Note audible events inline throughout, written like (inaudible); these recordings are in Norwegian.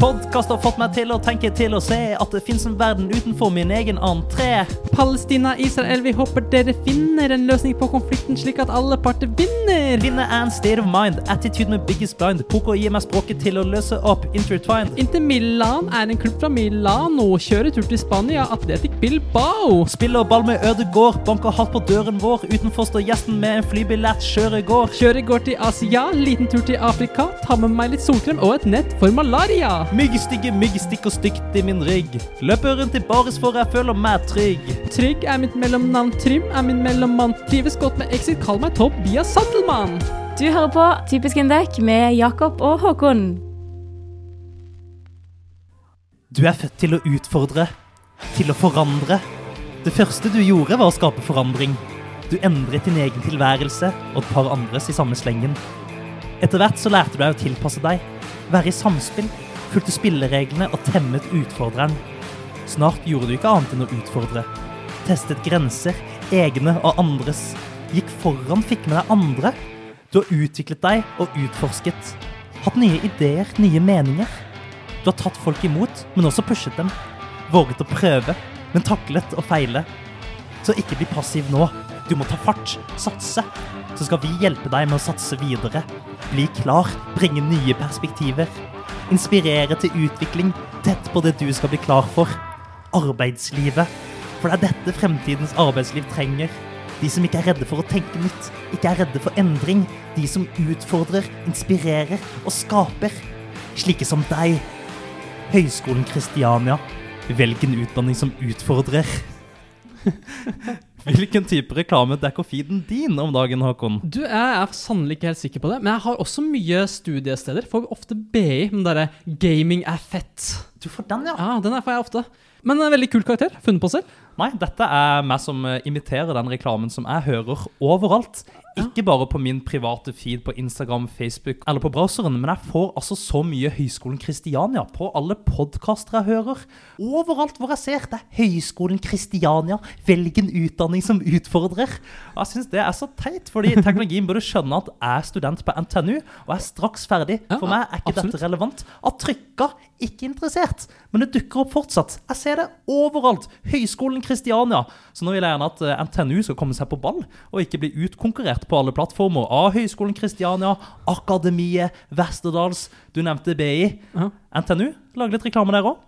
Podkast har fått meg til å tenke til å se at det fins en verden utenfor min egen entré. Palestina, Israel, vi håper dere finner en løsning på konflikten slik at alle parter vinner. Vinner er en state of mind, attitude med biggest blind. Poker gir meg språket til å løse opp intertwined. Inter Milan er en klubb fra Milano. Kjører tur til Spania, Atletic Bilbao. Spiller ball med Ødegård, banker hardt på døren vår. Utenfor står gjesten med en flybillett, kjører går. Kjører går til Asia, liten tur til Afrika. Ta med meg litt solkrem og et nett for malaria. Myggstigge mygg stikker stygt i min rygg. Løper rundt i baris for jeg føler meg trygg. Trygg er mitt mellomnavn, Trym er min mellommann. Trives godt med Exit, kall meg Tobias Sattelmann. Du hører på Typisk Indek med Jakob og Håkon. Du er født til å utfordre, til å forandre. Det første du gjorde, var å skape forandring. Du endret din egen tilværelse og et par andres i samme slengen. Etter hvert så lærte du deg å tilpasse deg, være i samspill, fulgte spillereglene og temmet utfordreren. Snart gjorde du ikke annet enn å utfordre. Testet grenser, egne og andres. Gikk foran, fikk med deg andre. Du har utviklet deg og utforsket. Hatt nye ideer, nye meninger. Du har tatt folk imot, men også pushet dem. Våget å prøve, men taklet å feile. Så ikke bli passiv nå. Du må ta fart, satse. Så skal vi hjelpe deg med å satse videre. Bli klar, bringe nye perspektiver. Inspirere til utvikling, tett på det du skal bli klar for. Arbeidslivet. For det er dette fremtidens arbeidsliv trenger. De som ikke er redde for å tenke nytt, ikke er redde for endring. De som utfordrer, inspirerer og skaper. Slike som deg. Høgskolen Kristiania. Velg en utdanning som utfordrer. (laughs) Hvilken type reklame dekker feeden din om dagen, Håkon? Du, Jeg er sannelig ikke helt sikker på det, men jeg har også mye studiesteder. Får ofte BI, men derre 'gaming er fett'. Du får den, ja. Ja, Den er får jeg ofte. Men en veldig kul karakter. Funnet på selv. Nei, dette er meg som eh, imiterer den reklamen som jeg hører overalt. Ikke bare på min private feed på Instagram, Facebook eller på browseren, men jeg får altså så mye Høgskolen Kristiania på alle podkaster jeg hører. Overalt hvor jeg ser, det er Høgskolen Kristiania. Velg en utdanning som utfordrer. Og jeg syns det er så teit, fordi (laughs) teknologien burde skjønne at jeg er student på NTNU og er straks ferdig. For meg er ikke absolutt. dette relevant. At trykka, ikke interessert. Men det dukker opp fortsatt. Jeg ser det overalt. Høgskolen Kristiania. Så nå vil jeg gjerne at eh, NTNU skal komme seg på ball, og ikke bli utkonkurrert på alle plattformer av Høgskolen Kristiania, Akademiet, Westerdals. Du nevnte BI. Ja. NTNU, lag litt reklame der òg.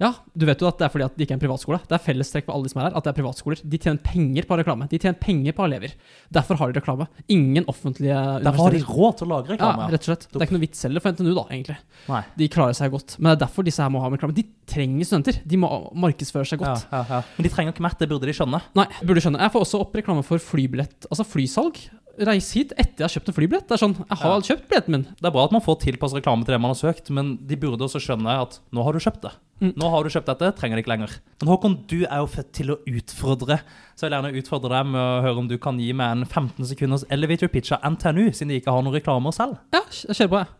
Ja, du vet jo at det er fordi at det ikke er en privatskole. Det er fellestrekk for alle de som er her, at det er privatskoler. De tjener penger på reklame. De tjener penger på elever. Derfor har de reklame. Ingen offentlige Derfor har de råd til å lage reklame? Ja, rett og slett. Det er ikke noe vits heller for NTNU, da, egentlig. Nei. De klarer seg godt. Men det er derfor disse her må ha reklame. De trenger studenter. De må markedsføre seg Ja, godt. ja, ja. Men de trenger ikke mer, det burde de skjønne. Nei, burde skjønne. Jeg får også opp reklame for flybillett, altså flysalg. Reis hit etter jeg har kjøpt en flybillett. Det er sånn, jeg har kjøpt billetten min. Det er bra at man får tilpasset reklame til det man har søkt, men de burde også skjønne at nå har du kjøpt det. Mm. Nå har du kjøpt dette, trenger det ikke lenger. Men Håkon, du er jo født til å utfordre, så jeg vil gjerne utfordre deg med å høre om du kan gi meg en 15 sekunders elevator pitch av NTNU, siden de ikke har noen reklamer selv. Ja, jeg kjører på, jeg.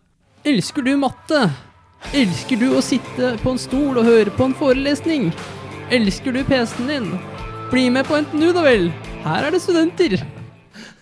Elsker du matte? Elsker du å sitte på en stol og høre på en forelesning? Elsker du PC-en din? Bli med på NTNU, da vel. Her er det studenter.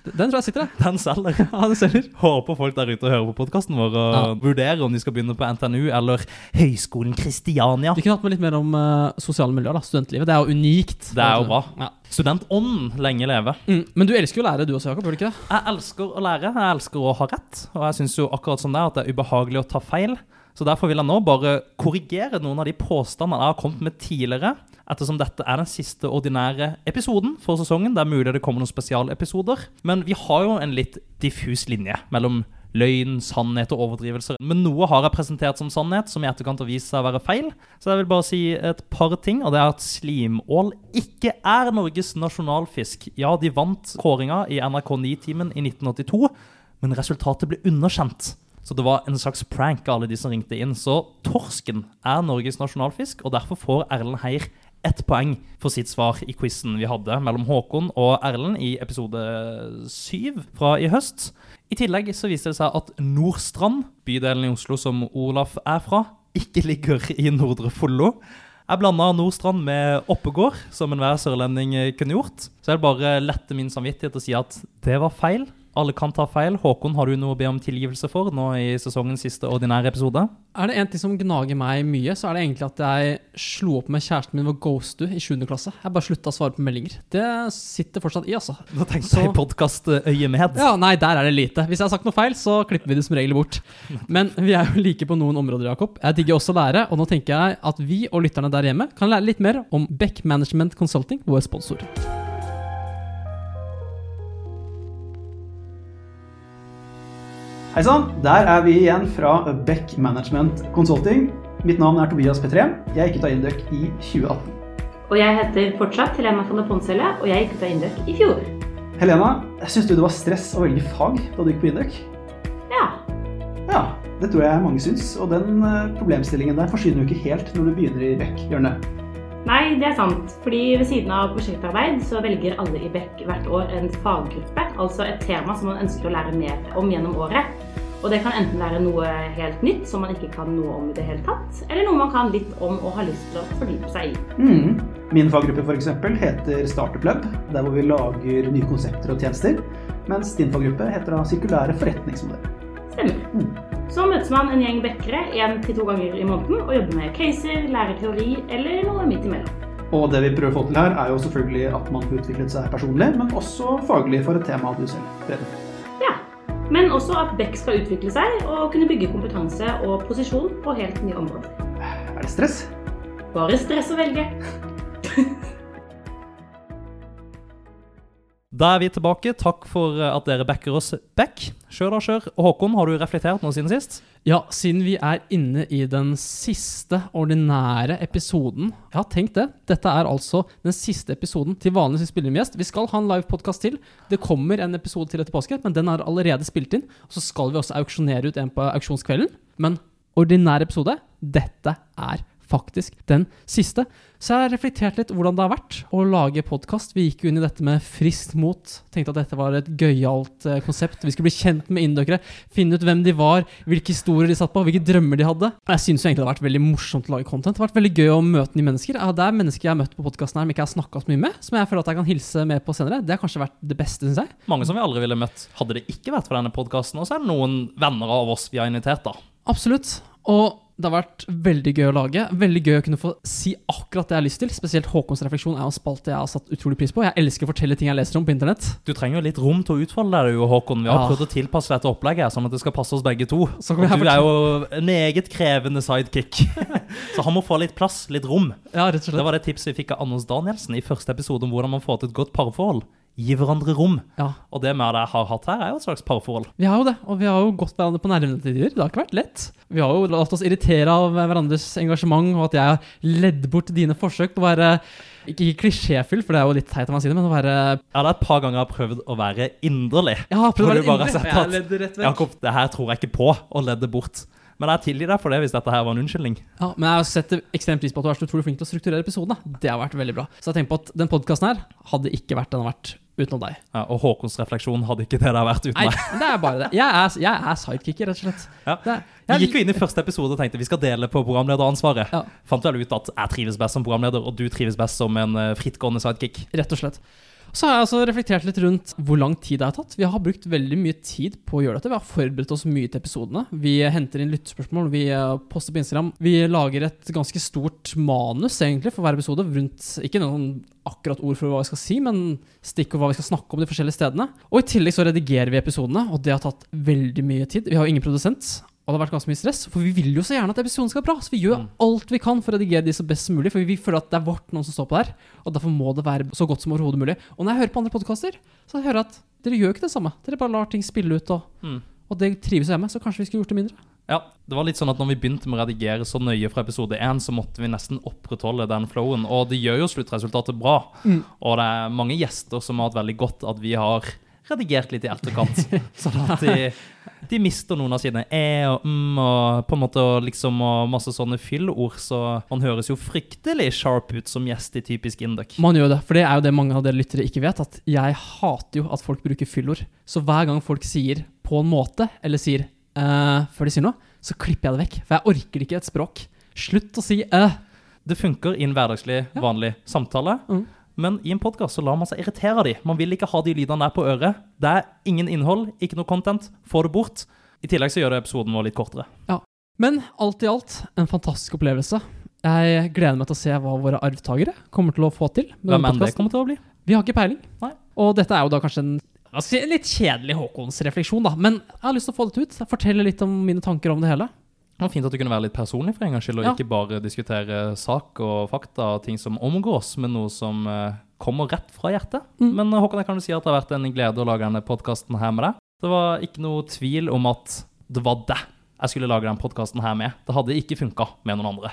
Den tror jeg sitter, der. Den selger. (laughs) Ja, den selger. Håper folk der ute hører på podkasten vår og Ja. vurderer om de skal begynne på NTNU eller Høgskolen Kristiania. Vi kunne hatt med litt mer om uh, sosiale miljøer, da. Studentlivet. Det er jo unikt. Det er jo bra. Ja. Studentånden lenge leve. Mm. Men du elsker jo å lære, du også, Jakob? Gjør du ikke det? Jeg elsker å lære, jeg elsker å ha rett, og jeg syns jo akkurat som det er at det er ubehagelig å ta feil. Så derfor vil jeg nå bare korrigere noen av de påstandene jeg har kommet med tidligere, ettersom dette er den siste ordinære episoden for sesongen. Det er mulig det kommer noen spesialepisoder, men vi har jo en litt diffus linje mellom løgn, sannhet og overdrivelser. Men noe har jeg presentert som sannhet, som i etterkant har vist seg å være feil. Så jeg vil bare si et par ting, og det er at slimål ikke er Norges nasjonalfisk. Ja, de vant kåringa i NRK 9-timen i 1982, men resultatet ble underkjent. Så det var en slags prank av alle de som ringte inn. Så torsken er Norges nasjonalfisk, og derfor får Erlend Heier ett poeng for sitt svar i quizen vi hadde mellom Håkon og Erlend i episode syv fra i høst. I tillegg så viste det seg at Nordstrand, bydelen i Oslo som Olaf er fra, ikke ligger i Nordre Follo. Jeg blanda Nordstrand med Oppegård, som enhver sørlending kunne gjort. Så jeg vil bare lette min samvittighet og si at det var feil. Alle kan ta feil. Håkon, har du noe å be om tilgivelse for nå i sesongens siste ordinære episode? Er det en ting som gnager meg mye, så er det egentlig at jeg slo opp med kjæresten min ved Ghostu i 7. klasse. Jeg bare slutta å svare på meldinger. Det sitter fortsatt i, altså. Da tenkte Så- jeg podkastøyemed. Ja, nei, der er det lite. Hvis jeg har sagt noe feil, så klipper vi det som regel bort. Men vi er jo like på noen områder, Jakob. Jeg digger også å lære, og nå tenker jeg at vi og lytterne der hjemme kan lære litt mer om Beck Management Consulting, vår sponsor. Hei sann, der er vi igjen fra Beck Management Consulting. Mitt navn er Tobias Petré. Jeg gikk ut av Induc i 2018. Og jeg heter fortsatt Helena von Ponselle, og jeg gikk ut av Induc i fjor. Helena, syns du det var stress å velge fag da du gikk på Induc? Ja. Ja, det tror jeg mange syns. Og den eh, problemstillingen der forsvinner jo ikke helt når du begynner i Beck, hjørnet. Nei, det er sant. Fordi ved siden av prosjektarbeid så velger alle i Beck hvert år en faggruppe, altså et tema som man ønsker å lære mer om gjennom året. Og det kan enten være noe helt nytt som man ikke kan noe om i det hele tatt, eller noe man kan litt om og har lyst til å fordype seg i. Mm. Min faggruppe for eksempel heter Startup Lab, der hvor vi lager nye konsepter og tjenester. Mens din faggruppe heter da Sirkulære forretningsmodeller. Stemmer. Mm. Så møtes man en gjeng bekkere én til to ganger i måneden og jobber med caser, lærer teori eller noe midt imellom. Og det vi prøver å få til her, er jo selvfølgelig at man får utviklet seg personlig, men også faglig for et tema du selv brenner. Men også at Beck skal utvikle seg og kunne bygge kompetanse og posisjon på helt nye områder. Er det stress? Bare stress å velge. Da er vi tilbake. Takk for at dere backer oss back. Kjør da, kjør. Håkon, har du reflektert noe siden sist? Ja, siden vi er inne i den siste ordinære episoden Jeg har tenkt det. Dette er altså den siste episoden til vanligvis spiller med gjest. Vi skal ha en live podkast til. Det kommer en episode til etter påske, men den er allerede spilt inn. Og så skal vi også auksjonere ut en på auksjonskvelden. Men ordinær episode, dette er faktisk den siste. Så jeg har reflektert litt hvordan det har vært å lage podkast. Vi gikk jo inn i dette med friskt mot. Tenkte at dette var et gøyalt eh, konsept. Vi skulle bli kjent med inndøkere, finne ut hvem de var, hvilke historier de satt på, hvilke drømmer de hadde. Jeg syns egentlig det har vært veldig morsomt å lage content. Det har vært veldig gøy å møte nye mennesker. Ja, det er mennesker jeg har møtt på podkasten her, men ikke har snakka så mye med, som jeg føler at jeg kan hilse med på senere. Det har kanskje vært det beste, syns jeg. Mange som vi aldri ville møtt hadde det ikke vært for denne podkasten. Og så er det noen venner av oss vi har invitert, da. Absolutt. Og det har vært veldig gøy å lage. Veldig gøy å kunne få si akkurat det jeg har lyst til. Spesielt Håkons refleksjon er en spalte jeg har satt utrolig pris på. Jeg elsker å fortelle ting jeg leser om på internett. Du trenger jo litt rom til å utfolde deg, Håkon. Vi har Ja. prøvd å tilpasse dette opplegget sånn at det skal passe oss begge to. Så kan vi du er jo en meget krevende sidekick. (laughs) så han må få litt plass, litt rom. Ja, rett og slett. Det var det tipset vi fikk av Anders Danielsen i første episode om hvordan man får til et godt parforhold. Gi hverandre rom. Ja. Og det vi har hatt her, er jo et slags parforhold. Vi har jo det, og vi har jo gått hverandre på nervene til tider. Det har ikke vært lett. Vi har jo latt oss irritere av hverandres engasjement, og at jeg har ledd bort dine forsøk på å være ikke klisjéfyll, for det er jo litt teit om man sier det, men å være Ja, det er et par ganger jeg har prøvd å være inderlig. Ja, prøvd å være inderlig. sett Jeg at ledde rett vekk. Jakob, det her tror jeg ikke på, og ledde bort. Men jeg tilgir deg for det hvis dette her var en unnskyldning. Ja, men jeg setter ekstremt pris på at du er så utrolig flink til å strukturere episodene. Det har vært veldig bra. Så jeg tenker på at den podkasten her hadde ikke vært den har vært utenom deg. Ja, og Håkons refleksjon hadde ikke det har vært uten Nei, meg. det er bare det. Jeg er, jeg er sidekicker, rett og slett. Ja. Er, Vi gikk jo inn i første episode og tenkte vi skal dele på programlederansvaret. Ja. Fant vel ut at jeg trives best som programleder, og du trives best som en eh, frittgående sidekick. Rett og slett. Så har jeg altså reflektert litt rundt hvor lang tid det har tatt. Vi har brukt veldig mye tid på å gjøre dette. Vi har forberedt oss mye til episodene. Vi henter inn lyttespørsmål, vi eh, poster på Instagram. Vi lager et ganske stort manus egentlig for hver episode. Rundt ikke noen akkurat ord for hva vi skal si, men stikk og hva vi skal snakke om de forskjellige stedene. Og i tillegg så redigerer vi episodene, og det har tatt veldig mye tid. Vi har jo ingen produsent. Og det har vært ganske mye stress, for vi vil jo så gjerne at episoden skal være bra. Så vi gjør Mm. alt vi kan for å redigere de så best som mulig, for vi føler at det er vårt noen som står på der. Og derfor må det være så godt som overhodet mulig. Og når jeg hører på andre podkaster, så hører jeg at dere gjør ikke det samme. Dere bare lar ting spille ut, og, Mm. og det trives jeg med. Så kanskje vi skulle gjort det mindre. Ja, det var litt sånn at når vi begynte med å redigere så nøye fra episode 1, så måtte vi nesten opprettholde den flowen, og det gjør jo sluttresultatet bra. Mm. Og det er mange gjester som har hatt veldig godt at vi har redigert litt i etterkant, (laughs) sånn at de, de mister noen av sine e og mm og på en måte liksom og masse sånne fyllord, så man høres jo fryktelig sharp ut som gjest i typisk Induc. Man gjør det, for det er jo det mange av dere lyttere ikke vet, at jeg hater jo at folk bruker fyllord. Så hver gang folk sier 'på en måte', eller sier eh, før de sier noe, så klipper jeg det vekk. For jeg orker ikke et språk. Slutt å si eh. Det funker i en hverdagslig, Ja. vanlig samtale. Mm. Men i en podkast så lar man seg irritere av de. Man vil ikke ha de lydene der på øret. Det er ingen innhold, ikke noe content. Få det bort. I tillegg så gjør det episoden vår litt kortere. Ja. Men alt i alt, en fantastisk opplevelse. Jeg gleder meg til å se hva våre arvtakere kommer til å få til. med Hvem enn det kommer til å bli. Vi har ikke peiling. Nei. Og dette er jo da kanskje en, en litt kjedelig Håkons refleksjon, da. Men jeg har lyst til å få det ut. Fortelle litt om mine tanker om det hele. Det var fint at du kunne være litt personlig for en gangs skyld, og Ja. ikke bare diskutere sak og fakta og ting som omgås, men noe som eh, kommer rett fra hjertet. Mm. Men eh, Håkon, jeg kan jo si at det har vært en glede å lage denne podkasten her med deg. Det var ikke noe tvil om at det var deg jeg skulle lage denne podkasten her med. Det hadde ikke funka med noen andre.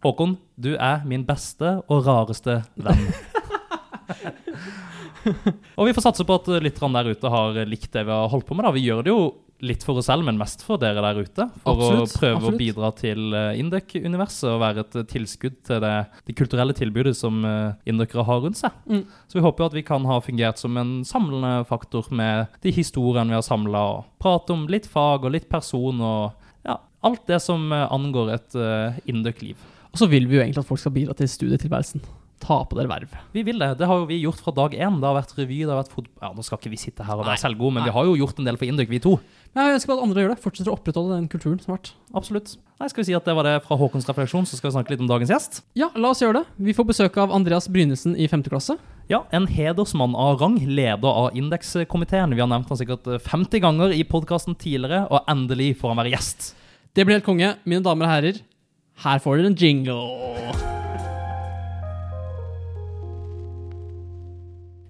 Håkon, du er min beste og rareste venn. (laughs) og vi får satse på at lytterne der ute har likt det vi har holdt på med. da. Vi gjør det jo litt for oss selv, men mest for dere der ute. For Absolutt, å prøve absolutt. å bidra til uh, Indøk-universet og være et eh, tilskudd til det, det kulturelle tilbudet som uh, har rundt seg. Mm. Så vi håper at vi kan ha fungert som en samlende faktor med de historiene vi har samla, og prate om litt fag og litt person og ja, alt det som eh, angår et uh, Indøk-liv. Og så vil vi jo egentlig at folk skal bidra til studietilværelsen. Ta på dere verv. Vi vil det. Det har jo vi gjort fra dag én. Det har vært revy, det har vært fotball Ja, nå skal ikke vi sitte her og være selvgode, men Nei. vi har jo gjort en del for Indøk, vi to. Men jeg ønsker bare at andre gjør det. Fortsetter å opprettholde den kulturen som har vært. Absolutt. Nei, skal vi si at det var det fra Håkons refleksjon, så skal vi snakke litt om dagens gjest. Ja, la oss gjøre det. Vi får besøk av Andreas Brynesen i 5. klasse. Ja, en hedersmann av rang, leder av indekskomiteen. Vi har nevnt han sikkert eh, 50 ganger i podkasten tidligere, og endelig får han være gjest. Det blir helt konge. Mine damer og herrer, her får dere en jingle.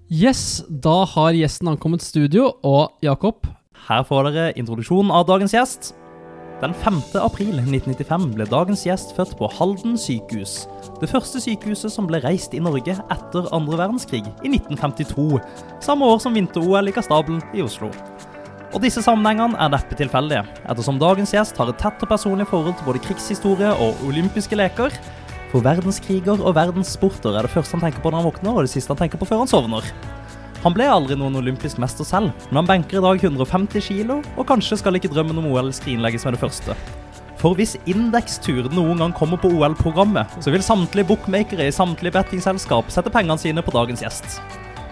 Yes, da har gjesten ankommet studio, og Jakob Her får dere introduksjonen av dagens gjest. Den 5. april 1995 ble dagens gjest født på Halden sykehus. Det første sykehuset som ble reist i Norge etter andre verdenskrig, i 1952. Samme år som vinter-OL i Kastabelen i Oslo. Og disse sammenhengene er neppe tilfeldige, ettersom dagens gjest har et tett og personlig forhold til både krigshistorie og olympiske leker. For verdenskriger og verdenssporter er det første han tenker på når han våkner, og det siste han tenker på før han sovner. Han ble aldri noen olympisk mester selv, men han benker i dag 150 kilo, og kanskje skal ikke drømmen om OL skrinlegges med det første. For hvis Index-tur noen gang kommer på OL-programmet, så vil samtlige bookmakere i samtlige bettingselskap sette pengene sine på dagens gjest.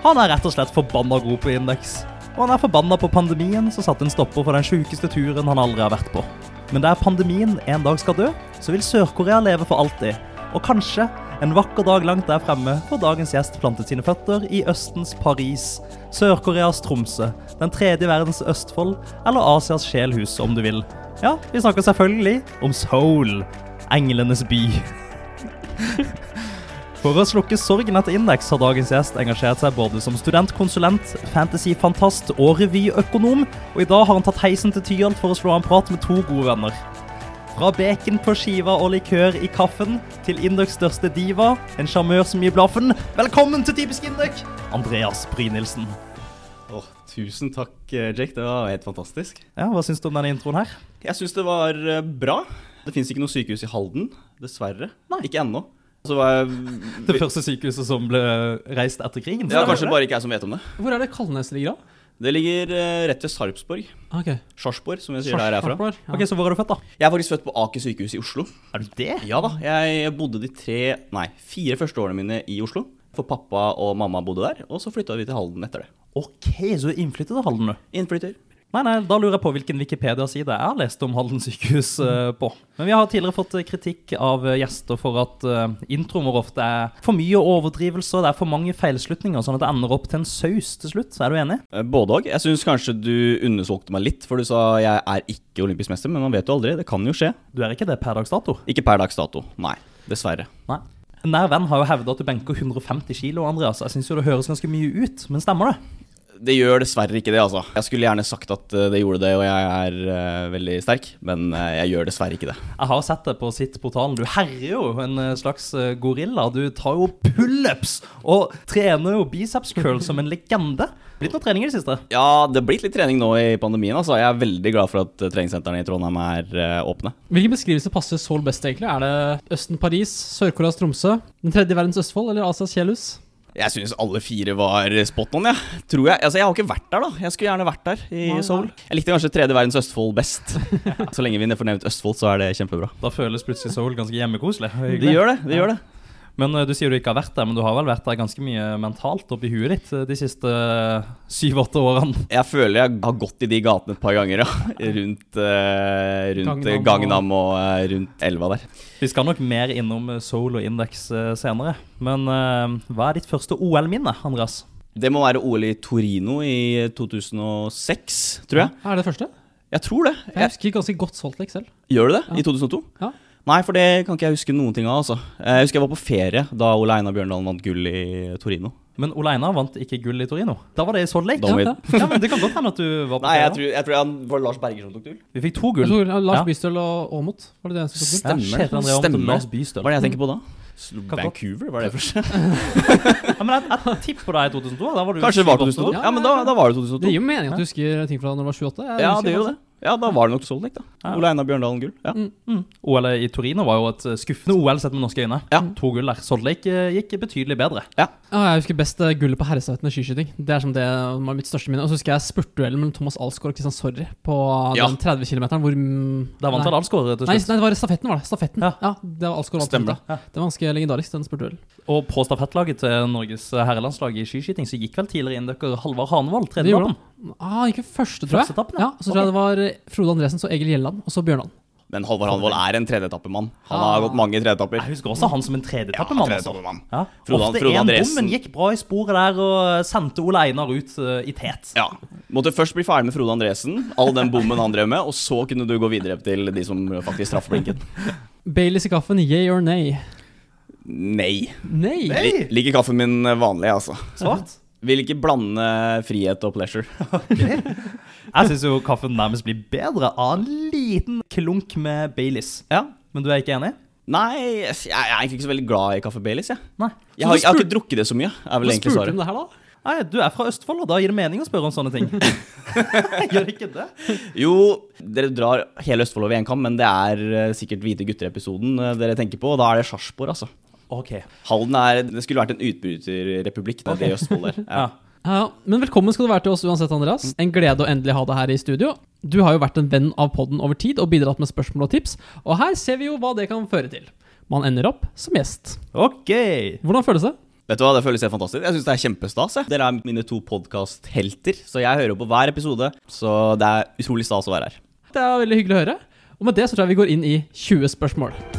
Han er rett og slett forbanna god på Index. Og han er forbanna på pandemien som satte en stopper for den sjukeste turen han aldri har vært på. Men der pandemien en dag skal dø, så vil Sør-Korea leve for alltid. Og kanskje en vakker dag langt der fremme får dagens gjest plantet sine føtter i Østens Paris, Sør-Koreas Tromsø, den tredje verdens Østfold eller Asias sjelhus, om du vil. Ja, vi snakker selvfølgelig om Seoul, englenes by. (laughs) For å slukke sorgen etter Index har dagens gjest engasjert seg både som studentkonsulent, fantasyfantast og revyøkonom, og i dag har han tatt heisen til Tyholt for å slå av en prat med to gode venner. Fra bacon på skiva og likør i kaffen til Indøks største diva, en sjarmør som gir blaffen. Velkommen til Typisk Indøk, Andreas Brynildsen. Oh, tusen takk, eh, Jake. Det var helt fantastisk. Ja, hva syns du om denne introen her? Jeg syns det var eh, bra. Det fins ikke noe sykehus i Halden, dessverre. Nei. Ikke ennå. Så var jeg Det første sykehuset som ble reist etter krigen? Ja, kanskje bare ikke jeg som vet om det. Hvor er det Kalnes ligger da? Det ligger eh, rett ved Sarpsborg. Okay. Sarpsborg, som vi sier der jeg er fra. Ja. Ok, Så hvor er du født, da? Jeg er faktisk født på Aker sykehus i Oslo. Er du det? Ja da. Jeg bodde de tre, nei, fire første årene mine i Oslo. For pappa og mamma bodde der, og så flytta vi til Halden etter det. Ok, så du innflytter til Halden, du? Innflytter. Nei, nei, da lurer jeg på hvilken Wikipedia-side jeg har lest om Halden sykehus uh, på. Men vi har tidligere fått eh, kritikk av eh, gjester for at uh, introen vår ofte er for mye overdrivelser, det er for mange feilslutninger, sånn at det ender opp til en saus til slutt. Er du enig? Både òg. Jeg syns kanskje du undersolgte meg litt, for du sa jeg er ikke olympisk mester, men man vet jo aldri. Det kan jo skje. Du er ikke det per dags dato? Ikke per dags dato. Nei. Dessverre. Nei. En nær venn har jo hevda at du benker 150 kilo, Andreas. Jeg syns jo det høres ganske mye ut, men stemmer det? Det gjør dessverre ikke det, altså. Jeg skulle gjerne sagt at eh, det gjorde det, og jeg er uh, veldig sterk, men uh, jeg gjør dessverre ikke det. Jeg har sett det på sitt-portalen. Du herjer jo en slags gorilla. Du tar jo pullups og trener jo biceps curl som en legende. Blitt noe trening i det siste? Ja, det har blitt litt trening nå i pandemien, altså. Jeg er veldig glad for at treningssentrene i Trondheim er åpne. Hvilken beskrivelse passer Seoul best, egentlig? Er det Østen Paris, Sør-Koreas Tromsø, den tredje verdens Østfold eller Asias Kjelhus? Jeg syns alle fire var spot on, jeg. Tror jeg. Altså, jeg har ikke vært der, da. Jeg skulle gjerne vært der i Nei, Seoul. Jeg likte kanskje tredje verdens Østfold best. (laughs) Så lenge vi får nevnt Østfold, så er det kjempebra. Da føles plutselig Seoul ganske hjemmekoselig. Det gjør det. det gjør det. Men eh, du sier du ikke har vært der, men du har vel vært der ganske mye mentalt oppi huet ditt eh, de siste eh, syv-åtte årene? Jeg føler jeg har gått i de gatene et par ganger, ja. (laughs) Rundt, rundt Gangnam og- og rundt elva der. Vi skal nok mer innom Soul og Index senere. Men hva er ditt første OL-minne, Andreas? Det må være OL i Torino i 2006, tror jeg. Er det det første? Jeg tror det. Jeg Jeg, husker ganske godt Salt Lake selv. gjør du det? Ja. I 2002? Ja. Nei, for det kan ikke jeg huske noen ting av. altså. Jeg husker jeg var på ferie da Ole Einar Bjørndalen vant gull i Torino. Men Ole Einar vant ikke gull i Torino. Da var det i Salt Lake. Ja, Ja, men Det kan godt hende at du var på Nei, jeg ferie. tror, jeg tror han var Lars Berger som tok gull. Vi fikk to gull. tror Lars Ja. Bystøl og Aamodt. Var det det som tok gull? Ja, Stemmer. Og Stemmer. Lars Bystøl. Hva er det jeg tenker på da? Vancouver, hva var det seg? (laughs) Ja, men jeg, jeg tipper deg i 2002. Da var du Kanskje det var 7-8 2002? Ja, men da, da var det 2002. Det gir jo mening at du husker ting fra da du var 28. Jeg Ja, det gjør jo det. Ja, da var det nok Salt da. Ja. Ole Einar Bjørndalen gull. Ja. Mm. OL i Torino var jo et eh, skuffende OL sett med norske øyne. Ja. To gull der. Salt eh, gikk betydelig bedre. Ja, jeg husker best eh, gullet på herrestafetten i skiskyting. Det er som det var mitt største minne. Og så husker jeg spurtduellen mellom Thomas Alsgaard og Kristian Sorry på Ja. den 30 km hvor Der vant nei. vel Alsgaard til Nei, slutt. nei, det var stafetten, var det. Stafetten. Ja. Ja, det var Alsgaard vant Stemmer slutt. Det var ganske legendarisk, den spurtduellen. Og på stafettlaget til Norges eh, herrelandslag i skiskyting så gikk vel tidligere inn dere Halvard Hanevold tredjeetappen. Ah, ikke første, tror jeg. Første etappen, ja. ja. Så tror jeg det var eh, Frode Andresen, så Egil Gjelland, og så Bjørnland. Men Halvard Hanvold er en tredjeetappemann. Han Ah. har gått mange tredjeetapper. Jeg husker også han som en tredjeetappemann. altså. tredjeetappemann. Ja. Frode- Ofte Frode en bom, Andresen. men gikk bra i sporet der og sendte Ole Einar ut uh, i tet. Ja. Måtte først bli ferdig med Frode Andresen, all den bommen han drev med, og så kunne du gå videre til de som faktisk traff blinken. (laughs) Baileys i kaffen, yay or nay? Nei. Nei! Nei. Liker kaffen min vanlig, altså. Svart. Vil ikke blande frihet og pleasure. (laughs) Jeg syns jo kaffen nærmest blir bedre av en liten klunk med Baileys. Ja. Men du er ikke enig? Nei, jeg er egentlig ikke så veldig glad i kaffe Baileys, jeg. Nei. Jeg har, jeg har ikke drukket det så mye, er vel Hva egentlig spurte du om det her, da? Nei, Du er fra Østfold, og da gir det mening å spørre om sånne ting. (laughs) (laughs) Gjør ikke det? Jo, dere drar hele Østfold over én kam, men det er eh, sikkert Hvite gutter-episoden eh, dere tenker på, og da er det Sarpsborg, altså. Ok. Halden er Det skulle vært en utbryterrepublikk Det i Østfold der. Ja. (laughs) Ja. Ja, ja. Men velkommen skal du være til oss uansett, Andreas. En glede å endelig ha deg her i studio. Du har jo vært en venn av podden over tid og bidratt med spørsmål og tips, og her ser vi jo hva det kan føre til. Man ender opp som gjest. Ok. Hvordan føles det? Vet du hva, Det føles helt fantastisk. Jeg syns det er kjempestas. jeg. Dere er mine to podkast-helter, så jeg hører på hver episode. Så det er utrolig stas å være her. Det er veldig hyggelig å høre. Og med det så tror jeg vi går inn i 20 spørsmål.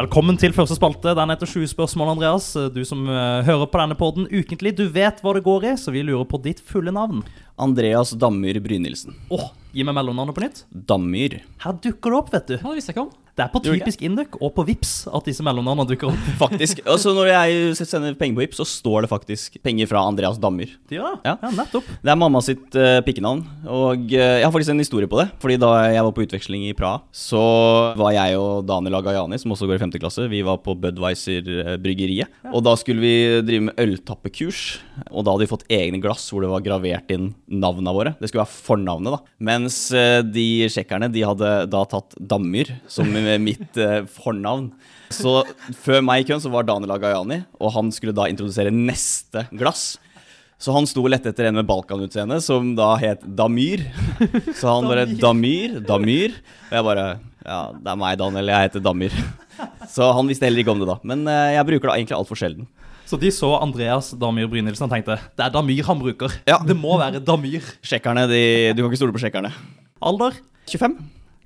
Velkommen til første spalte. Den heter 20 spørsmål, Andreas. Du som eh, hører på denne podden ukentlig, du vet hva det går i, så vi lurer på ditt fulle navn. Andreas Dammyr Brynildsen. Åh, gi meg mellomnavnet på nytt. Dammyr. Her dukker det opp, vet du. Ja, det visste jeg ikke om. Det er på typisk Induc og på Vips at disse mellomnavnene dukker opp. (laughs) Faktisk. Og så når jeg sender penger på Vips, så står det faktisk penger fra Andreas Dammyr. Ja. Ja. ja, nettopp. Det er mamma sitt uh, pikkenavn, og uh, jeg har faktisk en historie på det. Fordi da jeg var på utveksling i Praha, så var jeg og Daniel Agayani, som også går i 5. klasse, vi var på Budwiser-bryggeriet. Og da skulle vi drive med øltappekurs, og da hadde vi fått egne glass hvor det var gravert inn navnene våre. Det skulle være fornavnet, da. Mens uh, de tsjekkerne, de hadde da tatt Dammyr som mitt eh, fornavn. Så før meg i køen så var Daniel Agayani, og han skulle da introdusere neste glass. Så han sto og lette etter en med Balkan-utseende, som da het Damyr. Så han bare Damyr, Damyr. Og jeg bare Ja, det er meg, Daniel. Jeg heter Damyr. Så han visste heller ikke om det, da. Men eh, jeg bruker det egentlig altfor sjelden. Så de så Andreas Damyr Brynildsen og tenkte det er Damyr han bruker. Ja. Det må være Damyr. Sjekkerne, de, du kan ikke stole på sjekkerne. Alder, 25.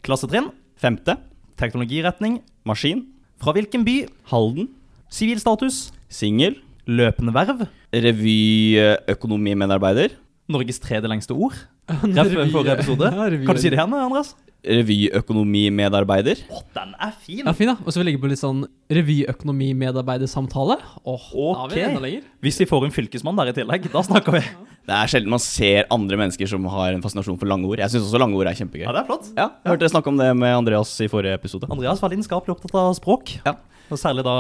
klassetrinn, Femte. Teknologiretning, Maskin. fra hvilken by, Halden. sivilstatus, Singel. løpende verv, Revyøkonomimedarbeider. Norges tredje lengste ord. (laughs) Ref for episode. Kan du si det igjen, Andreas? Revyøkonomimedarbeider. Å, den er fin! Ja, fin da. Og så vil vi legge på litt sånn revyøkonomimedarbeidersamtale. Åh, da er vi enda lenger. Hvis vi får en fylkesmann der i tillegg, da snakker vi. Det er sjelden man ser andre mennesker som har en fascinasjon for lange ord. Jeg syns også lange ord er kjempegøy. Ja, det er flott. Ja, jeg hørte dere snakke om det med Andreas i forrige episode. Andreas var lidenskapelig opptatt av språk. Ja. Og særlig da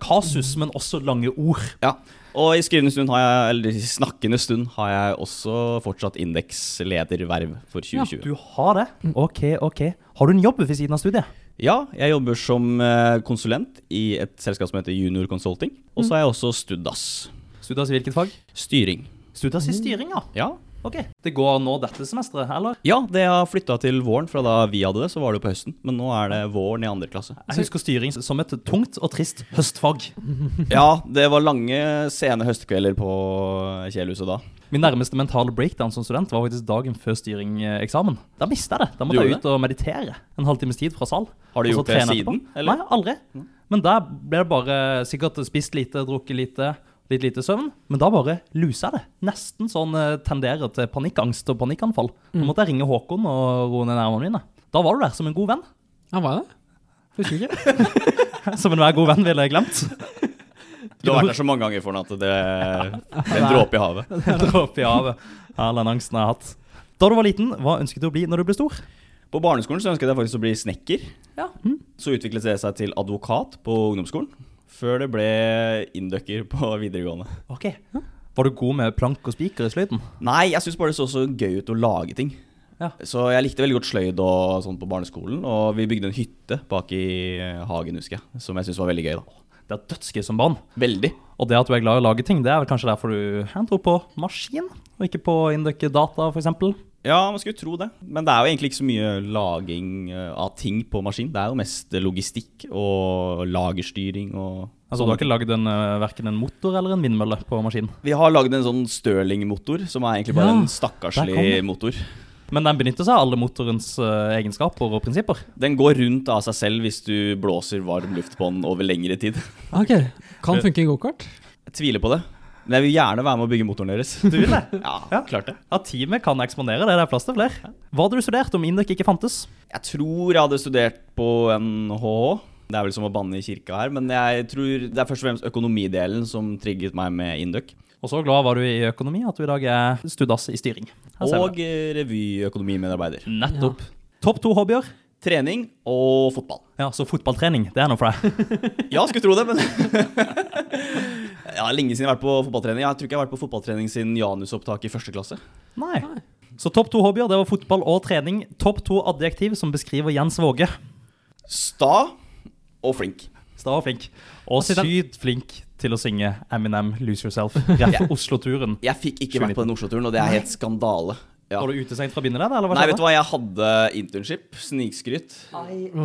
kasus, men også lange ord. Ja, og i skrivende stund har jeg, eller snakkende stund har jeg også fortsatt indekslederverv for 2020. Ja, Du har det? Ok, ok. Har du en jobb ved siden av studiet? Ja, jeg jobber som eh, konsulent i et selskap som heter Junior Consulting. Og så er jeg også Studas. Studias i hvilket fag? Styring. Studias i styring, ja. Ja, Ok, Det går nå dette semesteret, eller? Ja, det har flytta til våren. Fra da vi hadde det, så var det jo på høsten. Men nå er det våren i andre klasse. Jeg husker styring som et tungt og trist høstfag. (laughs) Ja, det var lange, sene høstkvelder på Kjelhuset da. Min nærmeste mentale breakdown som student var faktisk dagen før styringeksamen. Da mista jeg det. Da måtte jeg ut og meditere en halvtimes tid fra sal. Har du gjort det siden, eller? Nei, aldri. Men der ble det bare sikkert spist lite, drukket lite, litt lite søvn. Men da bare lusa jeg det. Nesten sånn eh, tenderer til panikkangst og panikkanfall. Da måtte jeg ringe Håkon og roe ned nervene mine. Da var du der som en god venn. Ja, var jeg det? Husker ikke. (laughs) Som enhver god venn ville jeg glemt. Du har vært der så mange ganger for den at det det er (laughs) en dråpe i havet. En dråpe i havet. All den angsten jeg har hatt. Da du var liten, hva ønsket du å bli når du ble stor? På barneskolen så ønsket jeg faktisk å bli snekker. Ja. Så utviklet det seg til advokat på ungdomsskolen. Før det ble inducker på (laughs) videregående. Ok. Var du god med plank og spiker i sløyden? Nei, jeg syns bare det så så gøy ut å lage ting. Ja. Så jeg likte veldig godt sløyd og sånn på barneskolen. Og vi bygde en hytte bak i eh, hagen, husker jeg. Som jeg syntes var veldig gøy. da Det er dødsgøy som barn. Veldig. Og det at du er glad i å lage ting, det er vel kanskje derfor du tror på maskin, og ikke på å indukke data, f.eks. Ja, man skulle tro det. Men det er jo egentlig ikke så mye laging eh, av ting på maskin. Det er jo mest logistikk og lagerstyring og Altså, du har ikke lagd en, uh, verken en motor eller en vindmølle på maskinen? Vi har lagd en sånn Stirling-motor, som er egentlig bare Ja, en stakkarslig motor. Men den benytter seg av alle motorens uh, egenskaper og prinsipper. Den går rundt av seg selv hvis du blåser varm luft på den over lengre tid. Ok, Kan funke i gokart. Jeg tviler på det. Men jeg vil gjerne være med å bygge motoren deres. Du vil det? (laughs) Ja, Ja. klart det. Ja, teamet kan eksponere det. Det er plass til flere. Hva hadde du studert om Induk ikke fantes? Jeg tror jeg hadde studert på NHH. Det er vel som å banne i kirka her, men jeg tror det er først og fremst økonomidelen som trigget meg med Induc. Og så glad var du i økonomi at du i dag er studass i styring. Her Og revyøkonomimedarbeider. Nettopp. Nettopp. Topp to hobbyer? Trening og fotball. Ja, så fotballtrening, det er noe for deg. (laughs) Ja, skulle tro det, men (laughs) Ja, lenge siden jeg har vært på fotballtrening. Jeg tror ikke jeg har vært på fotballtrening siden janusopptak i første klasse. Nei. Så topp to hobbyer, det var fotball og trening. Topp to adjektiv som beskriver Jens Våge. Sta og flink. Sta og flink. Og sykt flink til å synge Eminem, 'Lose Yourself'. Rett på Oslo-turen. Jeg fikk ikke vært på den Oslo-turen, og det er helt skandale. Ja. Var du utestengt fra bindeleddet, eller hva Nei, vet du hva, jeg hadde internship. Snikskryt.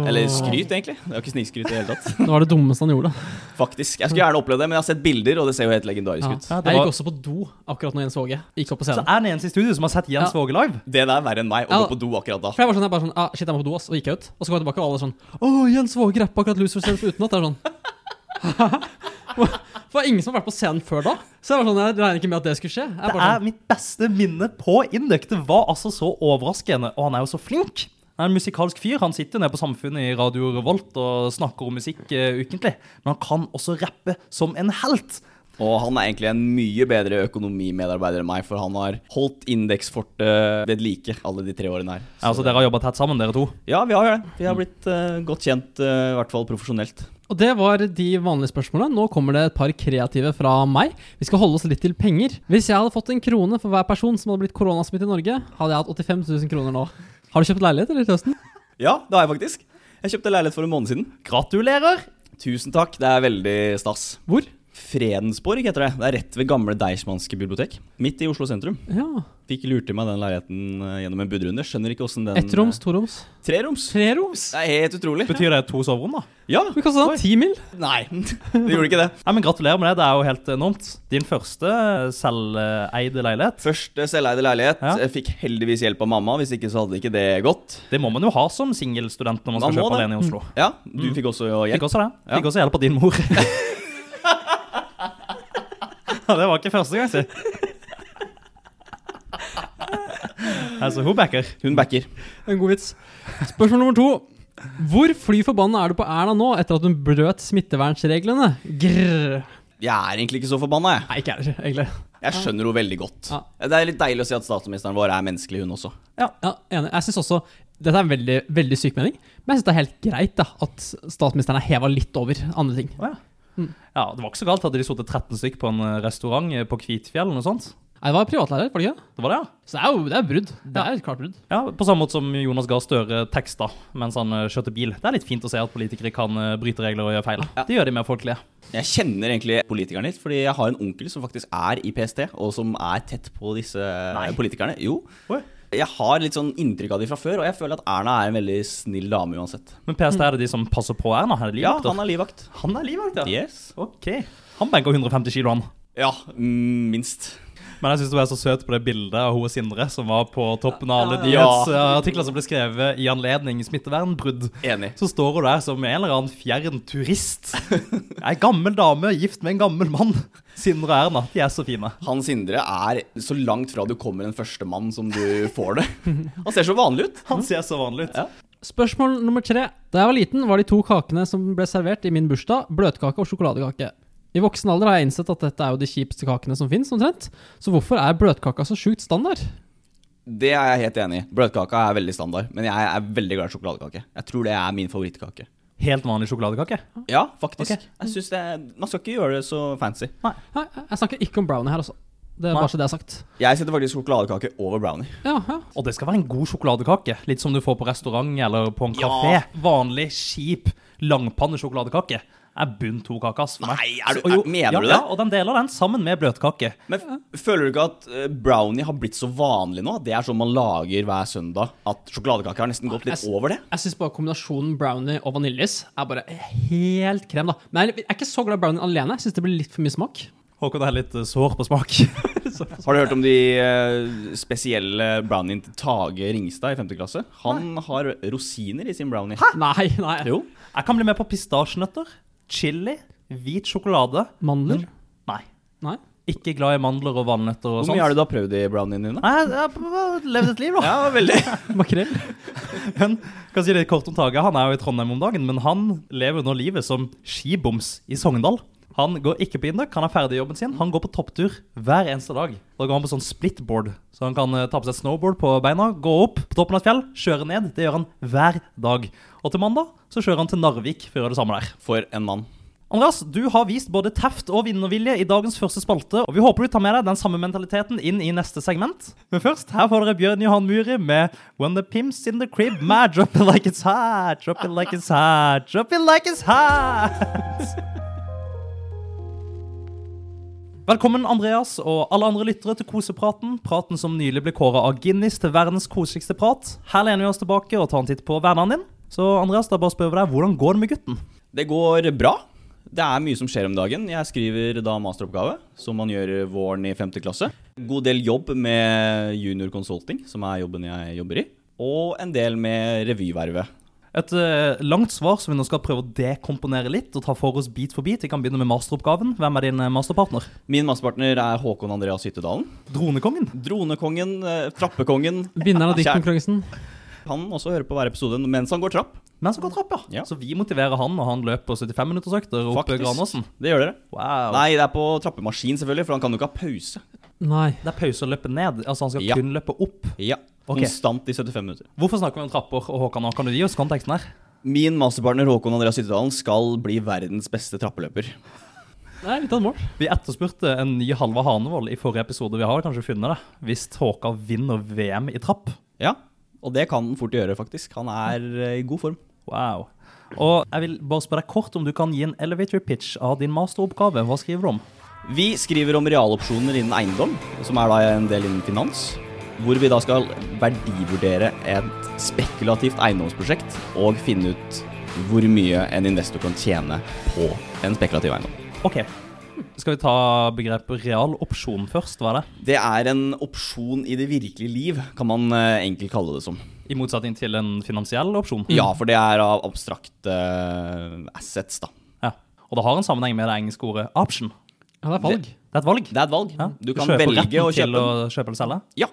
Eller skryt, egentlig. Det var ikke snikskryt i det hele tatt. (laughs) Det var det dummeste han gjorde. Faktisk. Jeg skulle gjerne opplevd det, men jeg har sett bilder, og det ser jo helt legendarisk Ja. ut. Ja, det Jeg var- gikk også på do akkurat når Jens Våge gikk opp på scenen. Så er det eneste i studio som har sett Jens Ja. Våge live. Det der er verre enn meg, å Ja. gå på do akkurat da. For jeg var sånn, jeg bare sånn, ah, shit, jeg må på do, ass, og gikk jeg ut. Og så kom jeg tilbake, og alle sånn, Å, Jens Våge rappa akkurat Loser Self utenat. det er sånn. For det var ingen som har vært på scenen før da. Så jeg var sånn, jeg regner ikke med at det skulle skje. Jeg Det bare er sånn, mitt beste minne på Induc. Det var altså så overraskende, og han er jo så flink. Han er en musikalsk fyr. Han sitter nede på Samfunnet i Radio Revolt og snakker om musikk uh, ukentlig. Men han kan også rappe som en helt. Og han er egentlig en mye bedre økonomimedarbeider enn meg, for han har holdt indeksfortet ved like alle de tre årene her. Ja, altså, dere har jobba tett sammen, dere to. Ja, vi har jo det. Vi har blitt uh, godt kjent, uh, i hvert fall profesjonelt. Og det var de vanlige spørsmålene. Nå kommer det et par kreative fra meg. Vi skal holde oss litt til penger. Hvis jeg hadde fått en krone for hver person som hadde blitt koronasmittet i Norge, hadde jeg hatt 85 000 kroner nå. Har du kjøpt leilighet eller til høsten? Ja, det har jeg faktisk. Jeg kjøpte leilighet for en måned siden. Gratulerer! Tusen takk, det er veldig stas. Hvor? Fredensborg heter det. Det er rett ved gamle Deichmanske bibliotek. Midt i Oslo sentrum. Ja. Fikk lurt i meg den leiligheten eh, gjennom en budrunde. Skjønner ikke åssen den Ettroms, toroms. Treroms. Treroms? Det er helt utrolig. Betyr det to soverom, da? Ja. Vi kastet den ti mil. Nei, (laughs) det gjorde ikke det. Nei, men Gratulerer med det. Det er jo helt enormt. Din første selveide leilighet. Første selveide leilighet. Ja. Jeg Fikk heldigvis hjelp av mamma, hvis ikke så hadde ikke det gått. Det må man jo ha som singelstudent når man skal Man kjøpe det. alene i Oslo. Ja, du fikk også hjelp. Fikk også det. Fikk også hjelp av din mor. (laughs) (laughs) Ja, det var ikke første gang, si. Altså, hun backer. Hun backer. En god vits. Spørsmål nummer to. Hvor fly forbanna er du på Erna nå etter at hun brøt smittevernreglene? Grrr. Jeg er egentlig ikke så forbanna, jeg. Nei, ikke jeg det, egentlig. Jeg skjønner henne veldig godt. Ja. Det er litt deilig å si at statsministeren vår er menneskelig, hun også. Ja, enig. Jeg synes også Dette er en veldig, veldig syk mening, men jeg syns det er helt greit da at statsministeren er heva litt over andre ting. Oh, ja. Ja, det var ikke så galt. Hadde de sittet 13 stykker på en eh, restaurant eh, på Kvitfjell eller noe sånt? Nei, det var privatlærer, var det ikke? Det var det, ja? Så det er jo det er brudd. Det er et klart brudd. Ja, På samme måte som Jonas Gahr Støre teksta mens han eh, kjørte bil. Det er litt fint å se at politikere kan bryte regler og gjøre feil. Det gjør de mer folkelige. Jeg kjenner egentlig politikeren litt, fordi jeg har en onkel som faktisk er i PST, og som er tett på disse politikerne. Jo. Oi. Jeg har litt sånn inntrykk av de fra før, og jeg føler at Erna er en veldig snill dame uansett. Men PST er det de som passer på Erna? Er Ja, han er livvakt. han er livvakt, ja. Yes. Ok. Han benker 150 kilo, han. Ja, mm, minst. Men jeg syns du er så søt på det bildet av hun Sindre som var på toppen av alle Ja. nyhetsartikler som ble skrevet i anledning smittevernbrudd. Enig. Så står hun der som en eller annen fjern turist. Ei gammel dame gift med en gammel mann. Sindre og Erna, de er så fine. Han Sindre er så langt fra du kommer en førstemann som du får det. Han ser så vanlig ut. Han ser så vanlig ut. Ja. Spørsmål nummer tre. Da jeg var liten, var de to kakene som ble servert i min bursdag, bløtkake og sjokoladekake. I voksen alder har jeg innsett at dette er jo de kjipeste kakene som fins, omtrent. Så hvorfor er bløtkaka så sjukt standard? Det er jeg helt enig i. Bløtkaka er veldig standard, men jeg er veldig glad i sjokoladekake. Jeg tror det er min favorittkake. Helt vanlig sjokoladekake. Ja, faktisk. Okay. Jeg synes det er, Man skal ikke gjøre det så fancy. Nei, jeg snakker ikke om brownie her, altså. Det er Nei. bare så det er sagt. Jeg setter faktisk sjokoladekake over brownie. Ja, ja. Og det skal være en god sjokoladekake. Litt som du får på restaurant eller på en kafé. Ja. Vanlig, kjip langpannesjokoladekake er bunn to kake, for meg. Nei, er du- er- mener ja, du det? Ja, og den deler den sammen med bløtkake. Men føler du ikke at eh, brownie har blitt så vanlig nå? At det er sånn man lager hver søndag? At sjokoladekake har nesten gått litt Jeg over det? Jeg syns bare kombinasjonen brownie og vaniljes er bare helt krem, da. Men jeg er ikke så glad i brownie alene. Jeg syns det blir litt for mye smak. Håkon er litt eh, sår på smak. (laughs) Har du hørt om de eh, spesielle brownien til Tage Ringstad i 5. klasse? Han har rosiner i sin brownie. Hæ? Nei, nei. Jo. Jeg kan bli med på pistasjenøtter, chili, hvit sjokolade. Mandler? Nei. Nei. Ikke glad i mandler og valnøtter og Hvor sånt. mye har du da prøvd i browniene dine? Nei, jeg har levd et liv, da. (laughs) Ja, veldig. (laughs) Makrell? (laughs) Men kan si det kort om Tage. Han er jo i Trondheim om dagen, men han lever nå livet som skiboms i Sogndal. Han går ikke på Induc, han er ferdig i jobben sin. Han går på topptur hver eneste dag. Da går han på sånn splitboard, så han kan eh, ta på seg snowboard på beina, gå opp på toppen av et fjell, kjøre ned. Det gjør han hver dag. Og til mandag så kjører han til Narvik for å gjøre det samme der. For en mann. Andreas, du har vist både teft og vinnervilje i dagens første spalte, og vi håper du tar med deg den samme mentaliteten inn i neste segment. Men først, her får dere Bjørn Johan Muri med When the pimp's in the crib, mad, drop it like it's hot, drop it like it's hot, drop it like it's hot. Velkommen, Andreas og alle andre lyttere til Kosepraten. Praten som nylig ble kåra av Guinness til verdens koseligste prat. Her lener vi oss tilbake og tar en titt på hverdagen din. Så Andreas, da bare spør vi deg, hvordan går det med gutten? Det går bra. Det er mye som skjer om dagen. Jeg skriver da masteroppgave, som man gjør våren i 5. klasse. God del jobb med junior consulting, som er jobben jeg jobber i. Og en del med revyvervet. Et eh, langt svar som vi nå skal prøve å dekomponere litt og ta for oss bit for bit. Vi kan begynne med masteroppgaven. Hvem er din eh, masterpartner? Min masterpartner er Håkon Andreas Hyttedalen. Dronekongen. Dronekongen, eh, trappekongen. Vinneren av (laughs) diktkonkurransen. Han også hører på hver episode mens han går trapp. Mens han går trapp, ja. Ja. Så vi motiverer han, når han løper 75 minuttersøkter opp Faktisk. Granåsen. Det gjør dere. Wow. Nei, det er på trappemaskin, selvfølgelig, for han kan jo ikke ha pause. Nei. Det er pause å løpe ned. Altså Han skal Ja. kun løpe opp. Ja, Konstant Konstant i 75 minutter. Hvorfor snakker vi om trapper? Og Håkan, nå? kan du gi oss konteksten her? Min masterpartner Håkon Andreas Hyttedalen skal bli verdens beste trappeløper. Er litt av et mål. Vi etterspurte en ny Halvard Hanevold i forrige episode. Vi har kanskje funnet det. Hvis Håkan vinner VM i trapp. Ja, og det kan han fort gjøre, faktisk. Han er eh, i god form. Wow. Og jeg vil bare spørre kort om du kan gi en elevator pitch av din masteroppgave. Hva skriver du om? Vi skriver om realopsjoner innen eiendom, som er da en del innen finans. Hvor vi da skal verdivurdere et spekulativt eiendomsprosjekt og finne ut hvor mye en investor kan tjene på en spekulativ eiendom. Ok. Skal vi ta begrepet realopsjon først? Hva er det? Det er en opsjon i det virkelige liv, kan man eh, enkelt kalle det som. I motsetning til en finansiell opsjon? Ja, for det er av abstrakte eh, assets, da. Ja. Og det har en sammenheng med det engelske ordet option. Ja, det er valg. Det er et valg. Det er et valg. Ja. Du kan kjøper velge å kjøpe. til å kjøpe eller selge. Ja.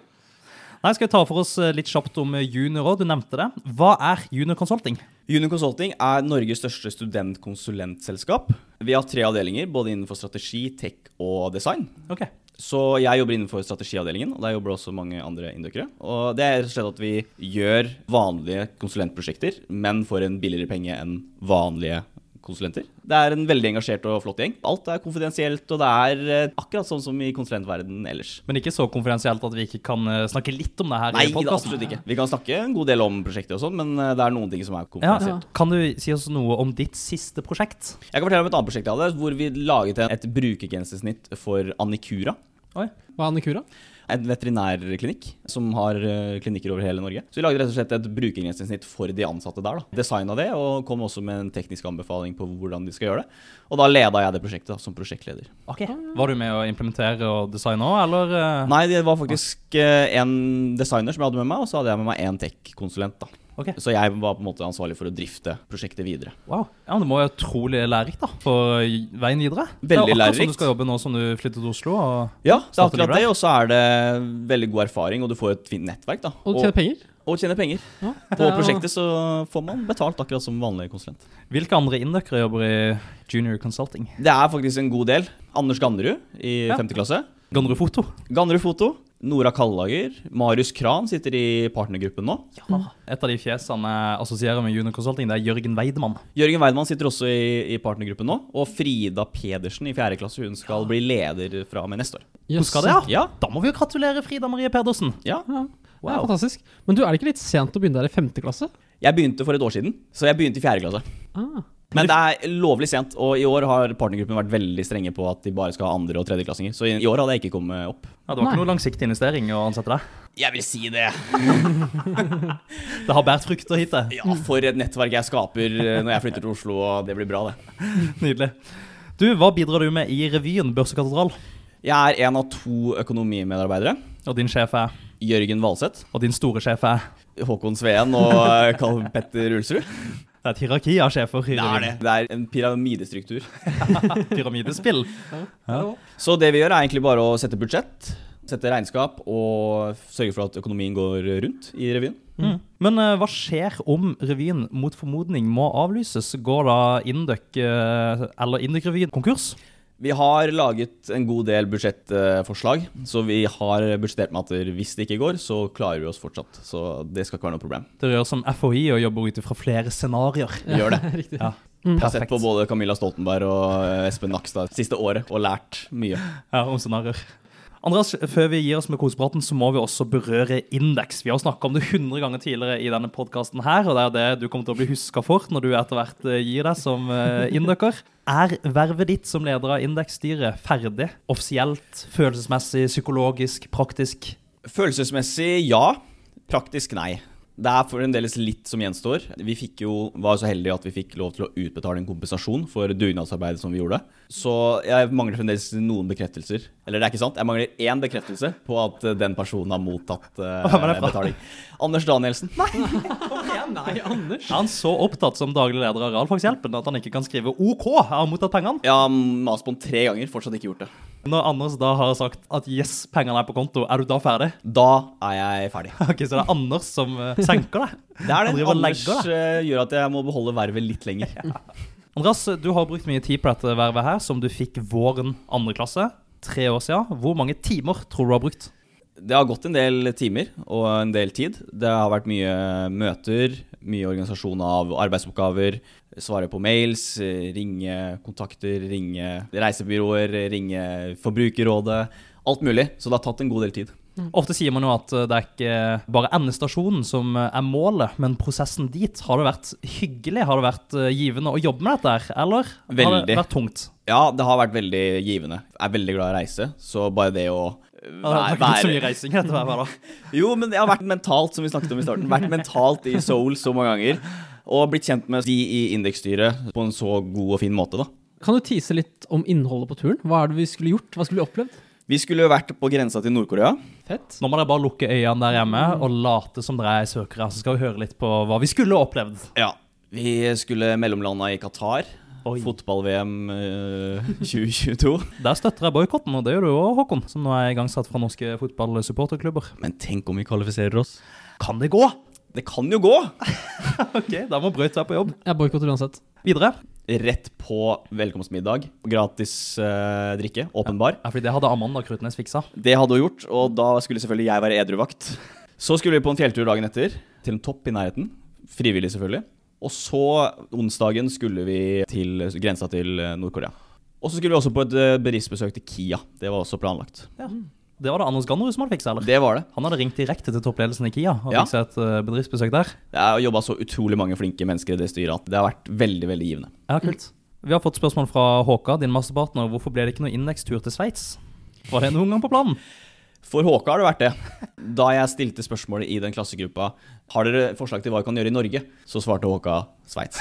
Nei, Skal vi ta for oss eh, litt kjapt om junior òg? Du nevnte det. Hva er junior consulting? Junior Consulting er Norges største studentkonsulentselskap. Vi har tre avdelinger, både innenfor strategi, tech og design. Okay. Så jeg jobber innenfor strategiavdelingen, og der jobber også mange andre indokere. Og det er rett og slett at vi gjør vanlige konsulentprosjekter, men for en billigere penge enn vanlige konsulenter. Det er en veldig engasjert og flott gjeng. Alt er konfidensielt, og det er eh, akkurat sånn som i konsulentverdenen ellers. Men ikke så konfidensielt at vi ikke kan eh, snakke litt om det her Nei, i podkasten. absolutt ikke. Vi kan snakke en god del om prosjektet og sånn, men eh, det er noen ting som er Ja, konfidensielt. Kan du si oss noe om ditt siste prosjekt? Jeg kan fortelle om et annet prosjekt jeg hadde, hvor vi laget et brukergrensesnitt for Annikura. Oi. Hva er Annikura? En veterinærklinikk som har eh, klinikker over hele Norge. Så vi lagde rett og slett et brukergrensesnitt for de ansatte der. da. Designa det, og kom også med en teknisk anbefaling på hvordan de skal gjøre det. Og da leda jeg det prosjektet da, som prosjektleder. Ok. Var du med å implementere og designe òg, eller? eh? Nei, det var faktisk eh, en designer som jeg hadde med meg, og så hadde jeg med meg en tech-konsulent. da. Ok. Så jeg var på en måte ansvarlig for å drifte prosjektet videre. Wow. Ja, men Det må være utrolig lærerikt da, for veien videre. Veldig lærerikt. det er akkurat lærerikt. sånn du skal jobbe nå som du flytter til Oslo. Og... Ja, det er akkurat det, og så er det veldig god erfaring, og du får et fint nettverk. da. Og du tjener penger? og tjener penger. Ja, På er prosjektet så får man betalt akkurat som vanlig konsulent. Hvilke andre indøkere jobber i Junior Consulting? Det er faktisk en god del. Anders Gannerud i Ja. 5. klasse. Gannerud Foto. Gannerud Foto. Nora Kallager. Marius Kran sitter i partnergruppen nå. Et av de fjesene jeg assosierer med Junior Consulting, det er Jørgen Weidmann. Jørgen Weidmann sitter også i, i partnergruppen nå. Og Frida Pedersen i 4. klasse. Hun skal bli leder fra og med neste år. Hun skal det, ja? Ja. Da må vi jo gratulere Frida Marie Pedersen. ja. Ja, det er fantastisk. Men du, er det ikke litt sent å begynne der i femte klasse? Jeg begynte for et år siden, så jeg begynte i 4. klasse. Ah. Men det er lovlig sent, og i år har partnergruppen vært veldig strenge på at de bare skal ha andre- og tredjeklassinger. Så i, år hadde jeg ikke kommet opp. Ja, det var Nei. ikke noe langsiktig investering å ansette deg. Jeg vil si det. (laughs) Det har båret frukter hittil. Ja, for et nettverk jeg skaper eh, når jeg flytter til Oslo, og det blir bra, det. (laughs) Nydelig. Du, hva bidrar du med i revyen Børsekatedral? Jeg er en av to økonomimedarbeidere. Og din sjef er? Jørgen Valseth, Og din store sjef er? Håkon Sveen og eh, Karl Petter Ulsrud. Det er et hierarki av sjefer Det er det. Det er en pyramidestruktur. (laughs) Pyramidespill. Ja. Så det vi gjør, er egentlig bare å sette budsjett, sette regnskap og sørge for at økonomien går rundt i revyen. Mm. Men uh, hva skjer om revyen mot formodning må avlyses? Går da Induc uh, eller Induc-revyen konkurs? Vi har laget en god del budsjettforslag, så vi har budsjettert med at hvis det ikke går, så klarer vi oss fortsatt. Så det skal ikke være noe problem. Dere gjør som FHI og jobber ut ifra flere scenarioer. Gjør det. (laughs) Riktig. Ja. Mm. Jeg har sett på både Camilla Stoltenberg og eh, Espen Nakstad siste året og lært mye. Ja, om scenarioer. Andreas, før vi gir oss med kosepraten, så må vi også berøre indeks. Vi har snakka om det 100 ganger tidligere i denne podkasten her, og det er det du kommer til å bli huska for når du etter hvert eh, gir deg som uh, indøker. (laughs) Er vervet ditt som leder av indeksstyret ferdig? Offisielt, følelsesmessig, psykologisk, praktisk? Følelsesmessig ja, praktisk nei. Det er fremdeles litt som gjenstår. Vi fikk jo, var så heldige at vi fikk lov til å utbetale en kompensasjon for dugnadsarbeidet som vi gjorde. Så jeg mangler fremdeles noen bekreftelser. Eller det er ikke sant, jeg mangler én bekreftelse på at den personen har mottatt fra? betaling. Anders Danielsen. Nei, Anders. Er han så opptatt som daglig leder av Realfagshjelpen at han ikke kan skrive OK? Har han mottatt pengene? Ja, har mast på den tre ganger, fortsatt ikke gjort det. Når Anders da har sagt at yes, pengene er på konto, er du da ferdig? Da er jeg ferdig. (laughs) Ok, Så det er Anders som eh, senker deg? (laughs) Det er det. Anders eh, gjør at jeg må beholde vervet litt lenger. (laughs) Andreas, du har brukt mye tid på dette vervet her, som du fikk våren andre klasse. Tre år siden. Hvor mange timer tror du du har brukt? Det har gått en del timer og en del tid. Det har vært mye møter, mye organisasjon av arbeidsoppgaver, svare på mails, ringe kontakter, ringe reisebyråer, ringe Forbrukerrådet. Alt mulig. Så det har tatt en god del tid. Ofte sier man jo at eh, det er ikke bare endestasjonen som eh, er målet, men prosessen dit. Har det vært hyggelig? Har det vært eh, givende å jobbe med dette her, eller har det vært tungt? Ja, det har vært veldig givende. Jeg er veldig glad i å reise, så bare det å Ja, det ikke vært så mye reising. (laughs) Jo, men det har vært mentalt, som vi snakket om i starten. Vært mentalt i Seoul så mange ganger. Og blitt kjent med de i indeksstyret på en så god og fin måte, da. Kan du tease litt om innholdet på turen? Hva er det vi skulle gjort? Hva skulle vi opplevd? Vi skulle vært på grensa til Nord-Korea. Fett. Nå må dere bare lukke øynene der hjemme og late som dere er søkere, så skal vi høre litt på hva vi skulle opplevd. Ja. Vi skulle mellomlanda i Qatar. Fotball-VM (laughs) uh, 2022. Der støtter jeg boikotten, og det gjør du òg, Håkon, som nå er igangsatt fra norske fotballsupporterklubber. Men tenk om vi kvalifiserer oss. Kan det gå? Det kan jo gå! (laughs) Ok, da må Brøyt være på jobb. Jeg boikotter uansett. Videre. Rett på velkomstmiddag. Gratis eh, drikke. åpenbar. Ja, fordi det hadde Amanda Krutnes fiksa. Det hadde hun gjort, og da skulle selvfølgelig jeg være edruvakt. Så skulle vi på en fjelltur dagen etter, til en topp i nærheten. Frivillig, selvfølgelig. Og så onsdagen skulle vi til grensa til eh, Nord-Korea. Og så skulle vi også på et eh, bedriftsbesøk til Kia. Det var også planlagt. Det var det Anders Gannerud som hadde fiksa, eller? Det var det. Han hadde ringt direkte til toppledelsen i Kia og Ja. fiksa et eh, bedriftsbesøk der. Det har jobba så utrolig mange flinke mennesker i det styret at det har vært veldig veldig givende. Ja, kult. Vi har fått spørsmål fra Håka, din masterpartner. Hvorfor ble det ikke noen indekstur til Sveits? Var det noen gang på planen? For Håka har det vært det. Da jeg stilte spørsmålet i den klassegruppa Har dere forslag til hva vi kan gjøre i Norge, så svarte Håka Sveits.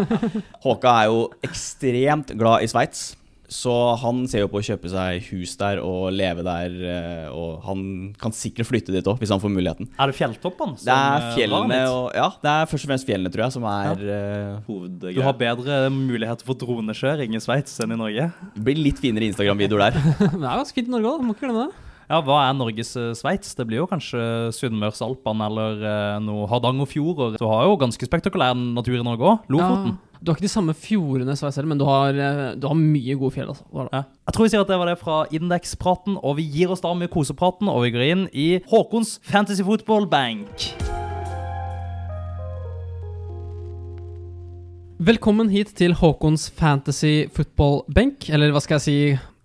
(laughs) Håka er jo ekstremt glad i Sveits. Så han ser jo på å kjøpe seg hus der og leve der. eh, Og han kan sikkert flytte dit òg, hvis han får muligheten. Er det fjelltoppene? Det er eh, fjellene og Ja, det er først og fremst fjellene, tror jeg, som er ja. Du har bedre muligheter for dronekjøring i Sveits enn i Norge. Det blir litt finere Instagram-videoer der. (laughs) Det er ganske fint i Norge òg, må ikke glemme det. Ja, Hva er Norges eh, Sveits? Det blir jo kanskje Sunnmørsalpene eller eh, noe Hardangerfjorder. Du har jo ganske spektakulær natur i Norge òg. Lofoten. Ja, du har ikke de samme fjordene i jeg selv, men du har, eh, du har mye gode fjell. Altså. Ja. Jeg tror vi sier at det var det fra indekspraten, og vi gir oss da med kosepraten, og vi går inn i Håkons Fantasy Football Bank. Velkommen hit til Håkons Fantasy Football Benk, eller hva skal jeg si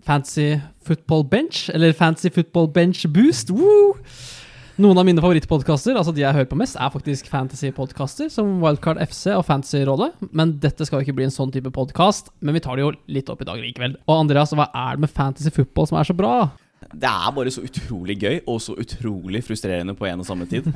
Fantasy Football Bench, eller Fantasy Football Bench Boost. Woo! Noen av mine favorittpodkaster, altså de jeg hører på mest, er faktisk fantasy-podkaster, som Wildcard FC og Fantasyrådet. Men dette skal jo ikke bli en sånn type podkast, men vi tar det jo litt opp i dag likevel. Og Andreas, hva er det med fantasy football som er så bra? Det er bare så utrolig gøy og så utrolig frustrerende på en og samme tid. (laughs)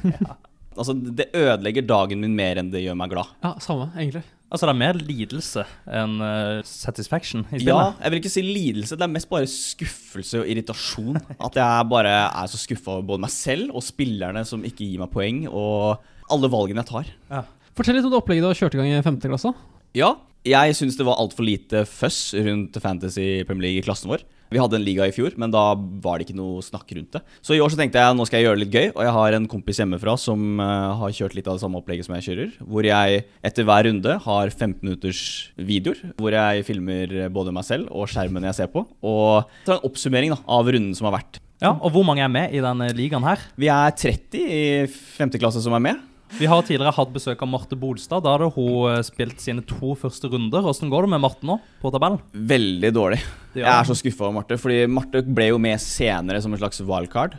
Altså, Det ødelegger dagen min mer enn det gjør meg glad. Ja, samme, egentlig. Altså, det er mer lidelse enn uh, satisfaction i spillet? Ja, jeg vil ikke si lidelse, det er mest bare skuffelse og irritasjon. (laughs) At jeg bare er så skuffa over både meg selv og spillerne som ikke gir meg poeng, og alle valgene jeg tar. Fortell litt om det opplegget du har kjørt i gang i femte klasse. Ja, jeg syns det var altfor lite føss rundt Fantasy Premier League i klassen vår. Vi hadde en liga i fjor, men da var det ikke noe snakk rundt det. Så i år så tenkte jeg nå skal jeg gjøre det litt gøy, og jeg har en kompis hjemmefra som eh, har kjørt litt av det samme opplegget som jeg kjører. Hvor jeg etter hver runde har 15 minutters videoer, hvor jeg filmer både meg selv og skjermen jeg ser på. Og tar en oppsummering da, av runden som har vært. Ja, Og hvor mange er med i denne ligaen her? Vi er 30 i femte klasse som er med. Vi har tidligere hatt besøk av Marte Bolstad. Da hadde hun eh, spilt sine to første runder. Hvordan går det med Marte nå på tabellen? Veldig dårlig. Jeg er så skuffa over Marte, fordi Marte ble jo med senere som en slags wildcard.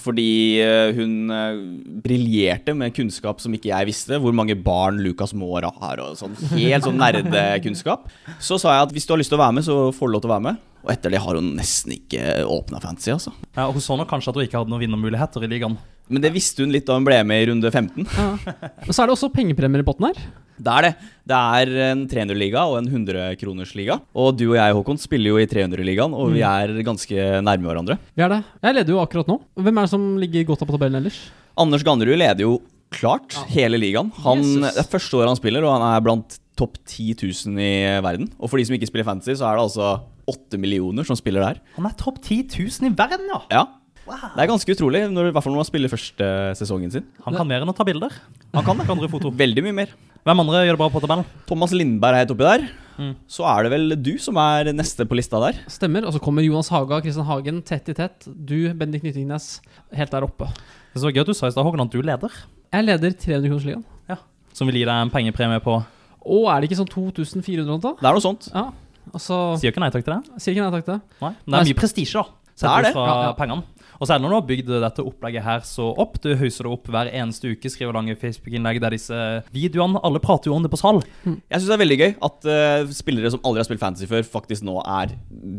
Fordi eh, hun eh, briljerte med kunnskap som ikke jeg visste. Hvor mange barn Lucas Mora har og sånn. Helt sånn nerdekunnskap. Så sa jeg at hvis du har lyst til å være med, så får du lov til å være med. Og etter det har hun nesten ikke åpna fantasy, altså. Ja, hun så nok kanskje at hun ikke hadde noen vinnermuligheter i ligaen. Men det visste hun litt da hun ble med i runde 15. Men så er det også pengepremier i potten her. Det er det. Det er en 300-liga og en 100-kronersliga. Og du og jeg, Håkon, spiller jo i 300-ligaen, og vi er ganske nærme hverandre. Vi er det. Jeg leder jo akkurat nå. Hvem er det som ligger godt opp på tabellen ellers? Anders Ganderud leder jo klart hele ligaen. Han, det er første året han spiller, og han er blant topp 10 000 i verden. Og for de som ikke spiller fantasy, så er det altså 8 millioner som spiller der. Han er topp 10 000 i verden, ja! Ja, Det er ganske utrolig, når, i hvert fall når man spiller første sesongen sin. Han kan mer enn å ta bilder. Han kan det. Kan dra foto. Veldig mye mer. Hvem andre gjør det bra på tabellen? Thomas Lindberg er helt oppi der. Mm. Så er det vel du som er neste på lista der. Stemmer. Og så kommer Jonas Haga og Kristian Hagen tett i tett. Du, Bendik Nyttingnes, helt der oppe. Det var gøy at du sa i stad, Håkon, at du leder. Jeg leder 300-kronersligaen. Som vil gi deg en pengepremie på Å, er det ikke sånn 2400 da? Det er noe sånt. Ja. Altså, Sier ikke nei takk til det? sier ikke nei takk til det. Nei. Men det er mye prestisje, da. Sett Det er bort fra Ja, ja. pengene. Og så er det har bygd dette opplegget her så opp. Du hauser det opp hver eneste uke, skriver lange Facebook-innlegg der disse videoene Alle prater jo om det på sal. Jeg syns det er veldig gøy at uh, spillere som aldri har spilt fantasy før, faktisk nå er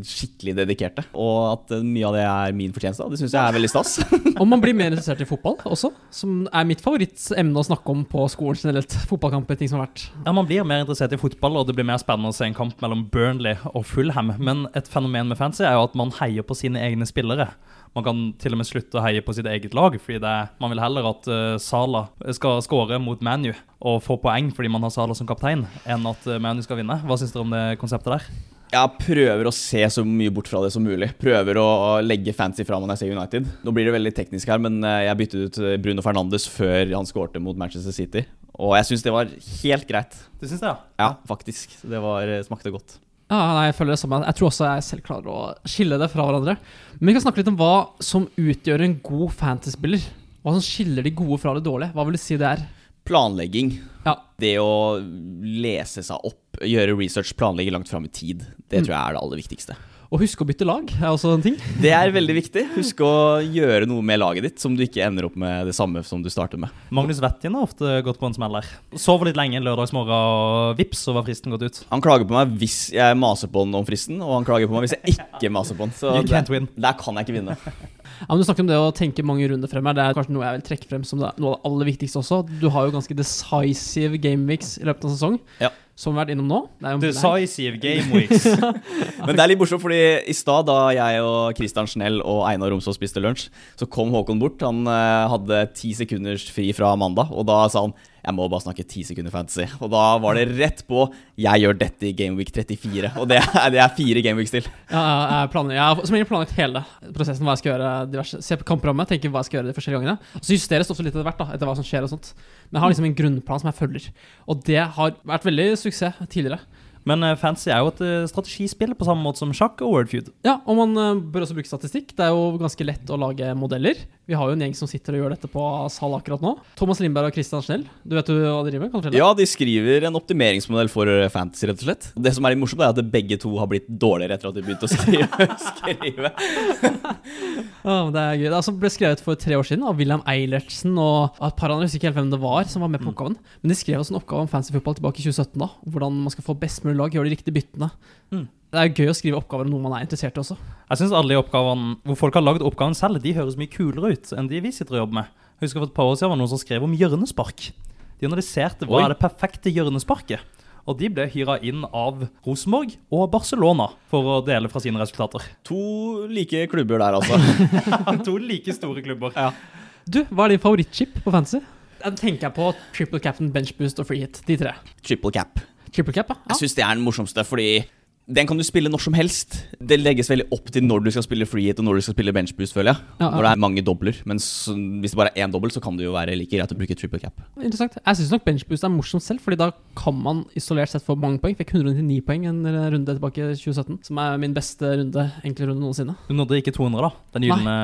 skikkelig dedikerte. Og at uh, mye av det er min fortjeneste. Det syns jeg er veldig stas. (laughs) Og man blir mer interessert i fotball også, som er mitt favorittemne å snakke om på skolen generelt. Fotballkamper, ting som har vært. Ja, Man blir mer interessert i fotball, og det blir mer spennende å se en kamp mellom Burnley og Fulham. Men et fenomen med fancy er jo at man heier på sine egne spillere. Man kan til og med slutte å heie på sitt eget lag, fordi det er, man vil heller at uh, Sala skal skåre mot ManU og få poeng fordi man har Sala som kaptein, enn at uh, ManU skal vinne. Hva syns dere om det konseptet der? Jeg prøver å se så mye bort fra det som mulig. Prøver å legge fancy fra meg når jeg ser United. Nå blir det veldig teknisk her, men eh, jeg byttet ut eh, Bruno Fernandes før han skårte mot Manchester City. Og jeg syns det var helt greit. Du syns det, ja? Ja, faktisk. Det var, eh, smakte godt. Ja, nei, jeg føler det samme. Jeg tror også jeg selv klarer å skille det fra hverandre. Men vi kan snakke litt om hva som utgjør en god fantasy-spiller. Hva som skiller de gode fra de dårlige. Hva vil du si det er? Planlegging. Ja, Det å lese seg opp, gjøre research, planlegge langt fram i tid, det tror jeg er det aller viktigste. Og husk å bytte lag er også en ting. Det er veldig viktig. Husk å gjøre noe med laget ditt som du ikke ender opp med det samme som du startet med. Magnus Vettin har ofte gått på en smell der. Sover litt lenge en lørdagsmorgen, og vips, så var fristen gått ut. Han klager på meg hvis jeg maser på han om fristen, og han klager på meg hvis jeg ikke maser på han. Så You can't der, win. der kan jeg ikke vinne. Ja, men Du snakket om det å tenke mange runder frem her. Det er kanskje noe jeg vil trekke frem som det, noe av det aller viktigste også. Du har jo ganske decisive gameweeks i løpet av sesong, Ja. Som vi har vært innom nå. Det er jo Decisive game weeks. (laughs) Men det er litt morsomt, fordi i stad da jeg og Christian Schnell og Einar Romsås spiste lunsj, så kom Håkon bort. Han eh, hadde ti sekunders fri fra mandag, og da sa han jeg må bare snakke ti sekunder fantasy. Og da var det rett på jeg gjør dette i Gameweek 34. Og det er, det er fire Gameweeks til. Ja, jeg, jeg, jeg har som regel planlagt hele prosessen. Hva jeg skal gjøre diverse, Se på kamprammet, tenke hva jeg skal gjøre de forskjellige gangene. Og så justeres det også litt etter hvert, da, etter hva som skjer og sånt. Men jeg har liksom en grunnplan som jeg følger. Og det har vært veldig suksess tidligere. Men eh, fancy er jo et eh, strategispill på samme måte som sjakk og wordfeud. Ja, og man eh, bør også bruke statistikk. Det er jo ganske lett å lage modeller. Vi har jo en gjeng som sitter og gjør dette på sal akkurat nå. Thomas Lindberg og Christian Schnell. Du vet jo hva de driver med? Ja, de skriver en optimeringsmodell for fantasy, rett og slett. Det som er litt morsomt, er at begge to har blitt dårligere etter at de begynte å skrive. (laughs) (laughs) skrive. Ja, det er gøy. Det altså ble skrevet for tre år siden av William Eilertsen og et par andre. Jeg husker ikke helt hvem det var som var med på oppgaven. Men de skrev også en oppgave om fancy football tilbake i 2017. da Hvordan man skal få best mulig lag, gjør de riktige byttene. Mm. Det er gøy å skrive oppgaver om noe man er interessert i også. Jeg synes alle de oppgavene hvor folk har lagd oppgaven selv, de høres mye kulere ut enn de vi sitter og jobber med. Jeg husker For et par år siden var det noen som skrev om hjørnespark. De analyserte hva Oi. er det perfekte hjørnesparket. Og de ble hyra inn av Rosenborg og Barcelona for å dele fra sine resultater. To like klubber der, altså. (laughs) to like store klubber. Du, hva er din favorittchip på fantasy? Den tenker jeg på triple captain, bench boost og free hit. De tre. Triple cap. Triple cap, ja. Jeg syns det er den morsomste, fordi den kan du spille når som helst. Det legges veldig opp til når du skal spille free hit og når du skal spille benchboost, føler jeg. Ja, ja. Når det er mange dobler. Men hvis det bare er én dobbel, så kan det jo være like greit å bruke triple cap. Interessant. Jeg syns nok benchboost er morsomt selv, Fordi da kan man isolert sett få mange poeng. Fikk 199 poeng en runde tilbake i 2017, som er min beste runde, enkle runde noensinne. Du nådde ikke 200, da. Den gylne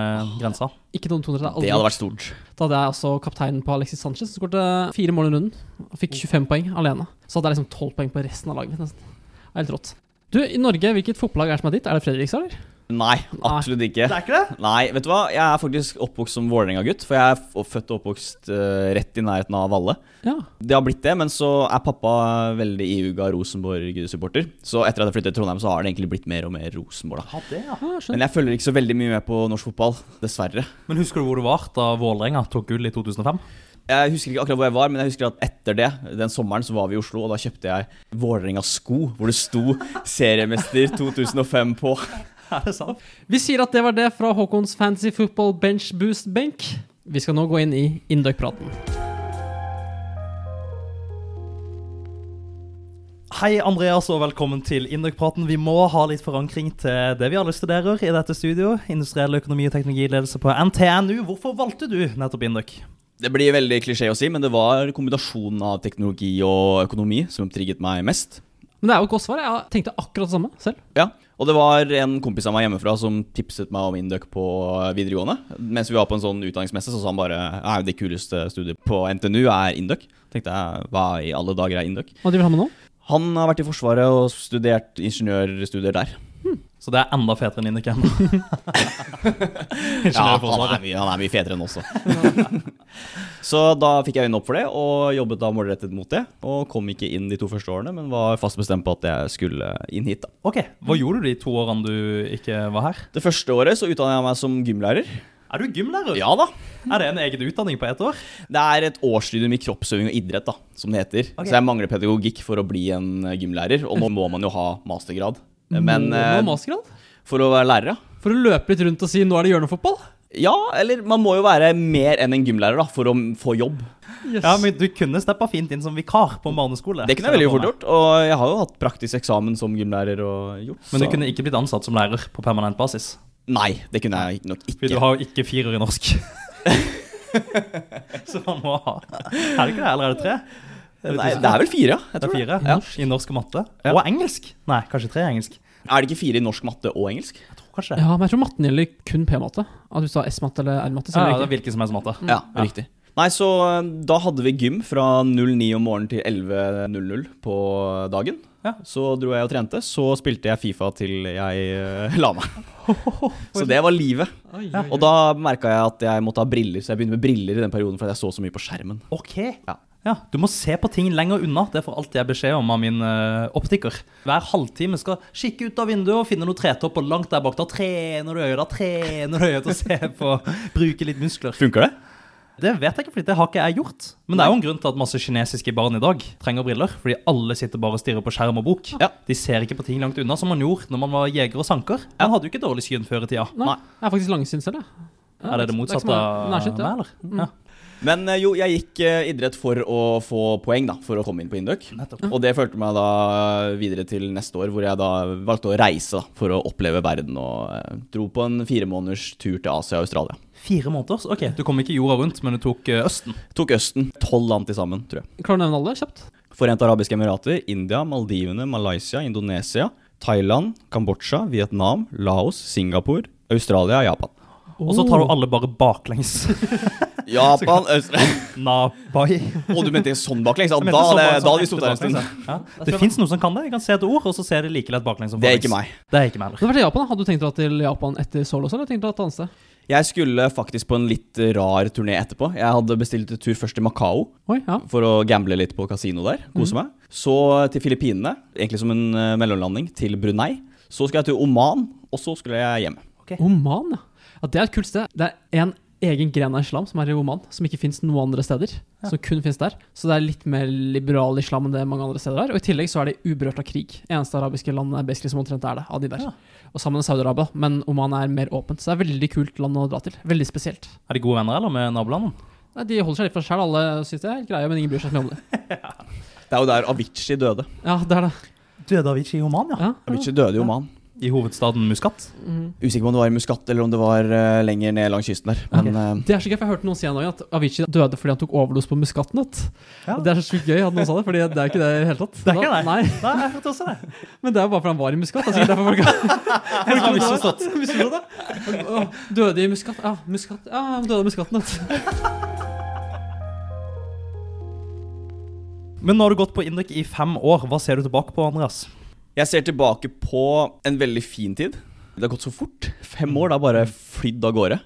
grensa. Ikke noen 200. Det aldri. hadde vært stort. Da hadde jeg også kapteinen på Alexis Sanchez, som skåret fire mål i runden. Og fikk 25 poeng alene. Så hadde jeg liksom 12 poeng på resten av laget mitt. nesten. Helt rått. Du, I Norge, hvilket fotballag er det som er ditt? Er det Fredrikstad, eller? Nei, absolutt ikke. Det er ikke det? Nei, vet du hva? Jeg er faktisk oppvokst som Vålerenga-gutt. For jeg er født og oppvokst uh, rett i nærheten av Valle. Ja. Det har blitt det, men så er pappa veldig iuga Rosenborg-supporter. Så etter at jeg flyttet til Trondheim, så har det egentlig blitt mer og mer Rosenborg. da Ja, det, ja. Ah. Men jeg følger ikke så veldig mye med på norsk fotball, dessverre. Men husker du hvor du var da Vålerenga tok gull i 2005? Jeg husker ikke akkurat hvor jeg var, men jeg husker at etter det, den sommeren, så var vi i Oslo, og da kjøpte jeg Vålerenga-sko, hvor det sto 'Seriemester 2005' på. (laughs) Er det sant? Vi sier at det var det fra Håkons Fantasy Football Bench Boost Benk. Vi skal nå gå inn i Indøk-praten. Hei, Andreas, og velkommen til Indøk-praten. Vi må ha litt forankring til det vi alle studerer i dette studio. Industriell økonomi og teknologiledelse på NTNU. Hvorfor valgte du nettopp Indøk? Det blir veldig klisjé å si, men det var kombinasjonen av teknologi og økonomi som trigget meg mest. Men det er jo et godt svar. Jeg tenkte akkurat det samme selv. Ja, og det var en kompis av meg hjemmefra som tipset meg om Induc på videregående. Mens vi var på en sånn utdanningsmesse, så sa han bare at det kuleste studiet på NTNU er Induc. Tenkte jeg, hva i alle dager er Induc? Hva driver han med nå? Han har vært i Forsvaret og studert ingeniørstudier der. Så det er enda fetere enn igjen. (laughs) Ja, han er mye, han er mye fetere enn oss. (laughs) Så da fikk jeg øynene opp for det, og jobbet da målrettet mot det. Og kom ikke inn de to første årene, men var fast bestemt på at jeg skulle inn hit, da. Ok, Hva gjorde du de to årene du ikke var her? Det første året så utdannet jeg meg som gymlærer. Er du gymlærer? Ja da. Er det en egen utdanning på ett år? Det er et årsstudium i kroppsøving og idrett, da, som det heter. Okay. Så jeg mangler pedagogikk for å bli en gymlærer, og nå må man jo ha mastergrad. Men Må- eh, for å være lærer, ja. For å løpe litt rundt og si 'nå er det hjørnefotball'? Ja, eller man må jo være mer enn en gymlærer da, for å få jobb. Yes. Ja, men Du kunne steppa fint inn som vikar på en barneskole. Det kunne jeg veldig fort gjort, og jeg har jo hatt praktisk eksamen som gymlærer og gjort. Men du så- kunne ikke blitt ansatt som lærer på permanent basis? Nei, det kunne jeg nok Fordi du har jo ikke firer i norsk. (laughs) Så man må ha Er det ikke det, eller er det tre? Nei, det er vel fire, ja. Jeg Det er tror det. fire Ja. I norsk og matte. Ja. Og engelsk. Nei, kanskje tre i engelsk. Er det ikke fire i norsk, matte og engelsk? Jeg tror kanskje det. Ja, men jeg tror matten gjelder kun P-matte. At du sa S-matte eller R-matte. så Ja, er det det er ikke. hvilken som S-matte. Ja, Ja. riktig. Nei, så eh, da hadde vi gym fra 09 om morgenen til 11.00 på dagen. Ja. Så dro jeg og trente. Så spilte jeg Fifa til jeg eh, la meg. (laughs) Så det var livet. Og da merka jeg at jeg måtte ha briller, så jeg begynte med briller i den perioden fordi jeg så så mye på skjermen. Ok. Ja. Ja, Du må se på ting lenger unna. Det får alltid jeg beskjed om av min uh, optiker. Hver halvtime skal kikke ut av vinduet og finne noen tretopper langt der bak. Da trener du øyet, da trener du øyet til å se på, bruke litt muskler. Funker det? Det vet jeg ikke, for det har ikke jeg gjort. Men det er jo en grunn til at masse kinesiske barn i dag trenger briller. Fordi alle sitter bare og stirrer på skjerm og bok. Ja. De ser ikke på ting langt unna, som man gjorde når man var jeger og sanker. Man hadde jo ikke dårlig syn før i tida. Nei, Nei. jeg er faktisk langsynt det. jeg. Ja, Er det det motsatte av meg, eller? Ja. Men eh, jo, jeg gikk eh, idrett for å få poeng, da, for å komme inn på Induc. Og det førte meg da videre til neste år, hvor jeg da valgte å reise da, for å oppleve verden. Og eh, dro på en fire måneders tur til Asia og Australia. Fire måneders? Ok, du kom ikke jorda rundt, men du tok Østen. Tok Østen. Tolv land til sammen, tror jeg. Klarer du å nevne alle kjapt? Forente arabiske emirater, India, Maldivene, Malaysia, Indonesia, Thailand, Kambodsja, Vietnam, Laos, Singapore, Australia og Japan. Og så tar du alle bare baklengs. (laughs) Japan, Australia Nabai. Å, du mente sånn baklengs? Ja, da sånn hadde da sånn hadde vi ekte stått der en stund. ja. Det fins noen som kan det. Jeg kan se et ord, og så ser det like lett baklengs som Det er ikke meg. Det er ikke meg Du heller. Japan. Hadde du tenkt å dra til Japan etter solo også, eller tenkt å dra et annet sted? Jeg skulle faktisk på en litt rar turné etterpå. Jeg hadde bestilt et tur først til Macau Oi, ja. for å gamble litt på kasino der. Kose meg. Så til Filippinene, egentlig som en eh, mellomlanding, til Brunei. Så skulle jeg til Oman, og så skulle jeg hjem. Oman, ja. Ja. Det er et kult sted. Det er en egen gren av islam som er i Oman, som ikke fins noen andre steder. Som kun fins der. Så det er litt mer liberal islam enn det mange andre steder er. Og i tillegg så er det uberørt av krig. Eneste arabiske land er basically som omtrent er det, av de der. Ja. Og sammen med Saudi-Arabia, men Oman er mer åpent. Så det er veldig kult land å dra til. Veldig spesielt. Er de gode venner, eller, med nabolandene? Nei, de holder seg litt for seg selv, alle syns det er helt greie, men ingen bryr seg så mye om det. (laughs) Det er jo der Avicii døde. Ja, det er det. Døde Avicii i Oman, ja. Ja. Avicii døde i Oman. I hovedstaden Muscat. Usikker på om det var i Muscat eller om det var uh, lenger ned langs kysten der. Men eh, Det er så gøy, for jeg hørte noen si en gang at Avicii døde fordi han tok overdose på muskatnøtt. Ja. Og Det er så sjukt gøy at noen sa det, Fordi det er ikke det i det hele tatt. Det er ikke det? Nei, Nei, jeg hørte også det. (laughs) Men det er jo bare fordi han var i Muscat. Det er sikkert derfor folk (laughs) har misforstått. (laughs) Døde i Muscat. Ja, Muskat. Ja, han døde av muskatnøtt. Men nå har du gått på Induk i fem år. Hva ser du tilbake på, Andreas? Jeg ser tilbake på en veldig fin tid. Det har gått så fort. Fem år, det har bare flydd av gårde.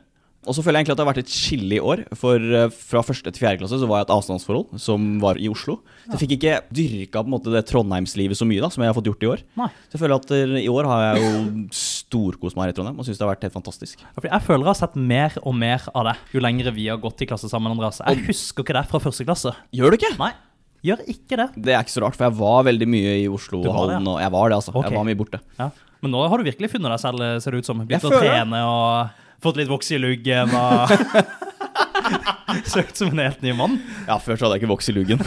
Og så føler jeg egentlig at det har vært et skille i år. For eh, fra første til fjerde klasse så var jeg et avstandsforhold som var i Oslo. Så jeg fikk ikke dyrka på en måte det Trondheimslivet så mye da, som jeg har fått gjort i år. Nei. Så jeg føler at eh, i år har jeg jo storkost meg her i Trondheim og syns det har vært helt fantastisk. Jeg føler jeg har sett mer og mer av det jo lengre vi har gått i klasse sammen. Andreas. Jeg husker ikke det fra første klasse. Gjør du ikke? Nei, gjør ikke det. Det er ikke så rart, for jeg var veldig mye i Oslo-hallen. og Jeg var det, altså. Okay. Jeg var mye borte. Ja. Men nå har du virkelig funnet deg selv, ser det ut som. Begynt Jeg å føler trene og fått litt voks i luggen og (laughs) Ser ut som en helt ny mann. Ja, Før så hadde jeg ikke voks i luggen.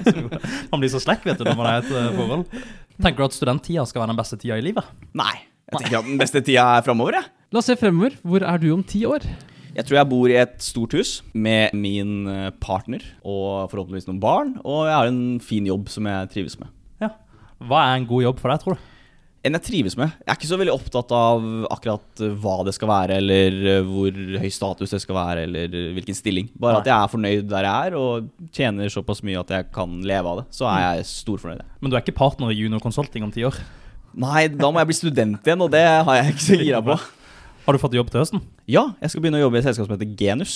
(laughs) Man blir så slekk vet du, når man er i et eh, forhold. Tenker du at studenttida skal være den beste tida i livet? Nei. Jeg tenker at den beste tida er framover, jeg. La oss se fremover. Hvor er du om ti år? Jeg tror jeg bor i et stort hus med min eh, partner og forhåpentligvis noen barn. Og jeg har en fin jobb som jeg trives med. Ja. Hva er en god jobb for deg, tror du? En jeg trives med. Jeg er ikke så veldig opptatt av akkurat eh, hva det skal være, eller eh, hvor høy status det skal være, eller hvilken stilling. Bare Nei. at jeg er fornøyd der jeg er, og tjener såpass mye at jeg kan leve av det. Så er jeg storfornøyd. Men du er ikke partner i Junior Consulting om ti år? Nei, da må jeg bli student igjen, og det har jeg ikke så gira på. (laughs) Har du fått jobb til høsten? Ja, jeg skal begynne å jobbe i et selskap som heter Genus.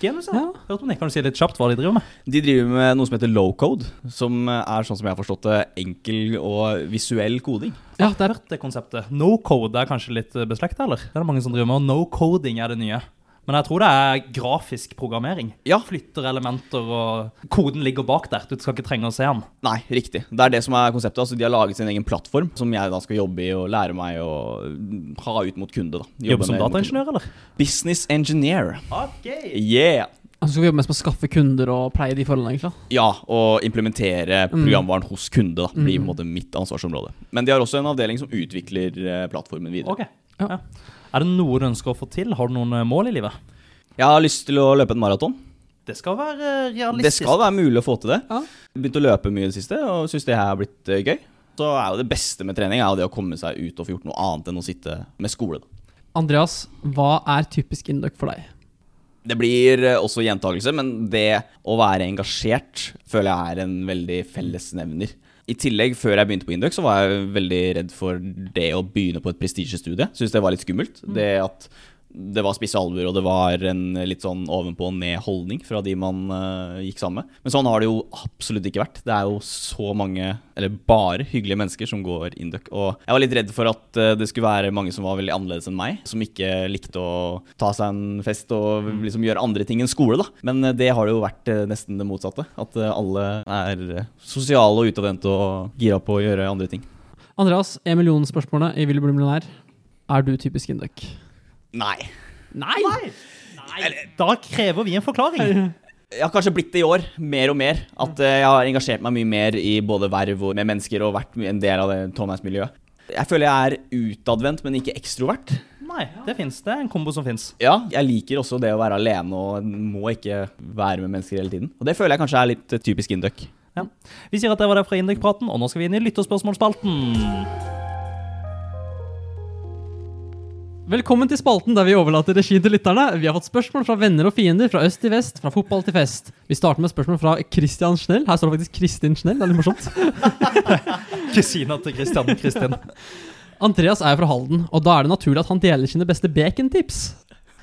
Genus, ja. Hørte om det. Kan du si litt kjapt hva de driver med? De driver med noe som heter low code, som er sånn som jeg har forstått det, enkel og visuell koding. Ja, det er det konseptet. No code er kanskje litt beslekta, eller? Det er det mange som driver med. Og no coding er det nye. Men jeg tror det er grafisk programmering. Ja. Flytter elementer, og koden ligger bak der. Du skal ikke trenge å se den. Nei, riktig. Det er det som er konseptet. Altså, de har laget sin egen plattform, som jeg da skal jobbe i og lære meg å ha ut mot kunde. da. Jobbe jobbe som dataingeniør, eller? Business engineer. Ok. Yeah! Altså skal vi jobbe mest med å skaffe kunder og pleie de forholdene, egentlig. Ja, og implementere Mm. programvaren hos kunde da, blir på Mm. en måte mitt ansvarsområde. Men de har også en avdeling som utvikler eh, plattformen videre. Ja. Ja. Er det noe du ønsker å få til? Har du noen eh, mål i livet? Jeg har lyst til å løpe en maraton. Det skal være realistisk. Det skal være mulig å få til det. Ja. Begynt å løpe mye i det siste, og syns det her har blitt eh, gøy. Så er jo det beste med trening er jo det å komme seg ut og få gjort noe annet enn å sitte med skole. Da. Andreas, hva er typisk Induc for deg? Det blir eh, også gjentakelse, men det å være engasjert føler jeg er en veldig fellesnevner. I tillegg, før jeg begynte på Induc, så var jeg veldig redd for det å begynne på et prestisjestudie. Syns det var litt skummelt. Det at det var spisse albuer, og det var en litt sånn ovenpå og ned-holdning fra de man uh, gikk sammen med. Men sånn har det jo absolutt ikke vært. Det er jo så mange, eller bare hyggelige mennesker som går induck. Og jeg var litt redd for at uh, det skulle være mange som var veldig annerledes enn meg, som ikke likte å ta seg en fest og liksom gjøre andre ting enn skole, da. Men uh, det har det jo vært nesten det motsatte. At alle er sosiale og utadvendte og gira på å gjøre andre ting. Andreas, en millionspørsmålet i Vil du bli millionær. Er du typisk Induc? Nei. Nei! Da krever vi en forklaring. Jeg har kanskje blitt det i år, mer og mer. At eh, jeg har engasjert meg mye mer i både verv og med mennesker og vært en del av det Trondheimsmiljøet. Jeg føler jeg er utadvendt, men ikke ekstrovert. Nei, det fins. Det er en kombo som fins. Ja, jeg liker også det å være alene og må ikke være med mennesker hele tiden. Og det føler jeg kanskje er litt eh, typisk Induc. Ja. Vi sier at det var det fra Induk-praten, og nå skal vi inn i lytterspørsmålsspalten. Velkommen til spalten der vi overlater regien til lytterne. Vi har fått spørsmål fra venner og fiender, fra øst til vest, fra fotball til fest. Vi starter med spørsmål fra Christian Schnell. Her står det faktisk Kristin Schnell. Det er litt morsomt. (laughs) Kusina til Christian Kristin. (laughs) Andreas er jo fra Halden, og da er det naturlig at han deler sine beste bacontips.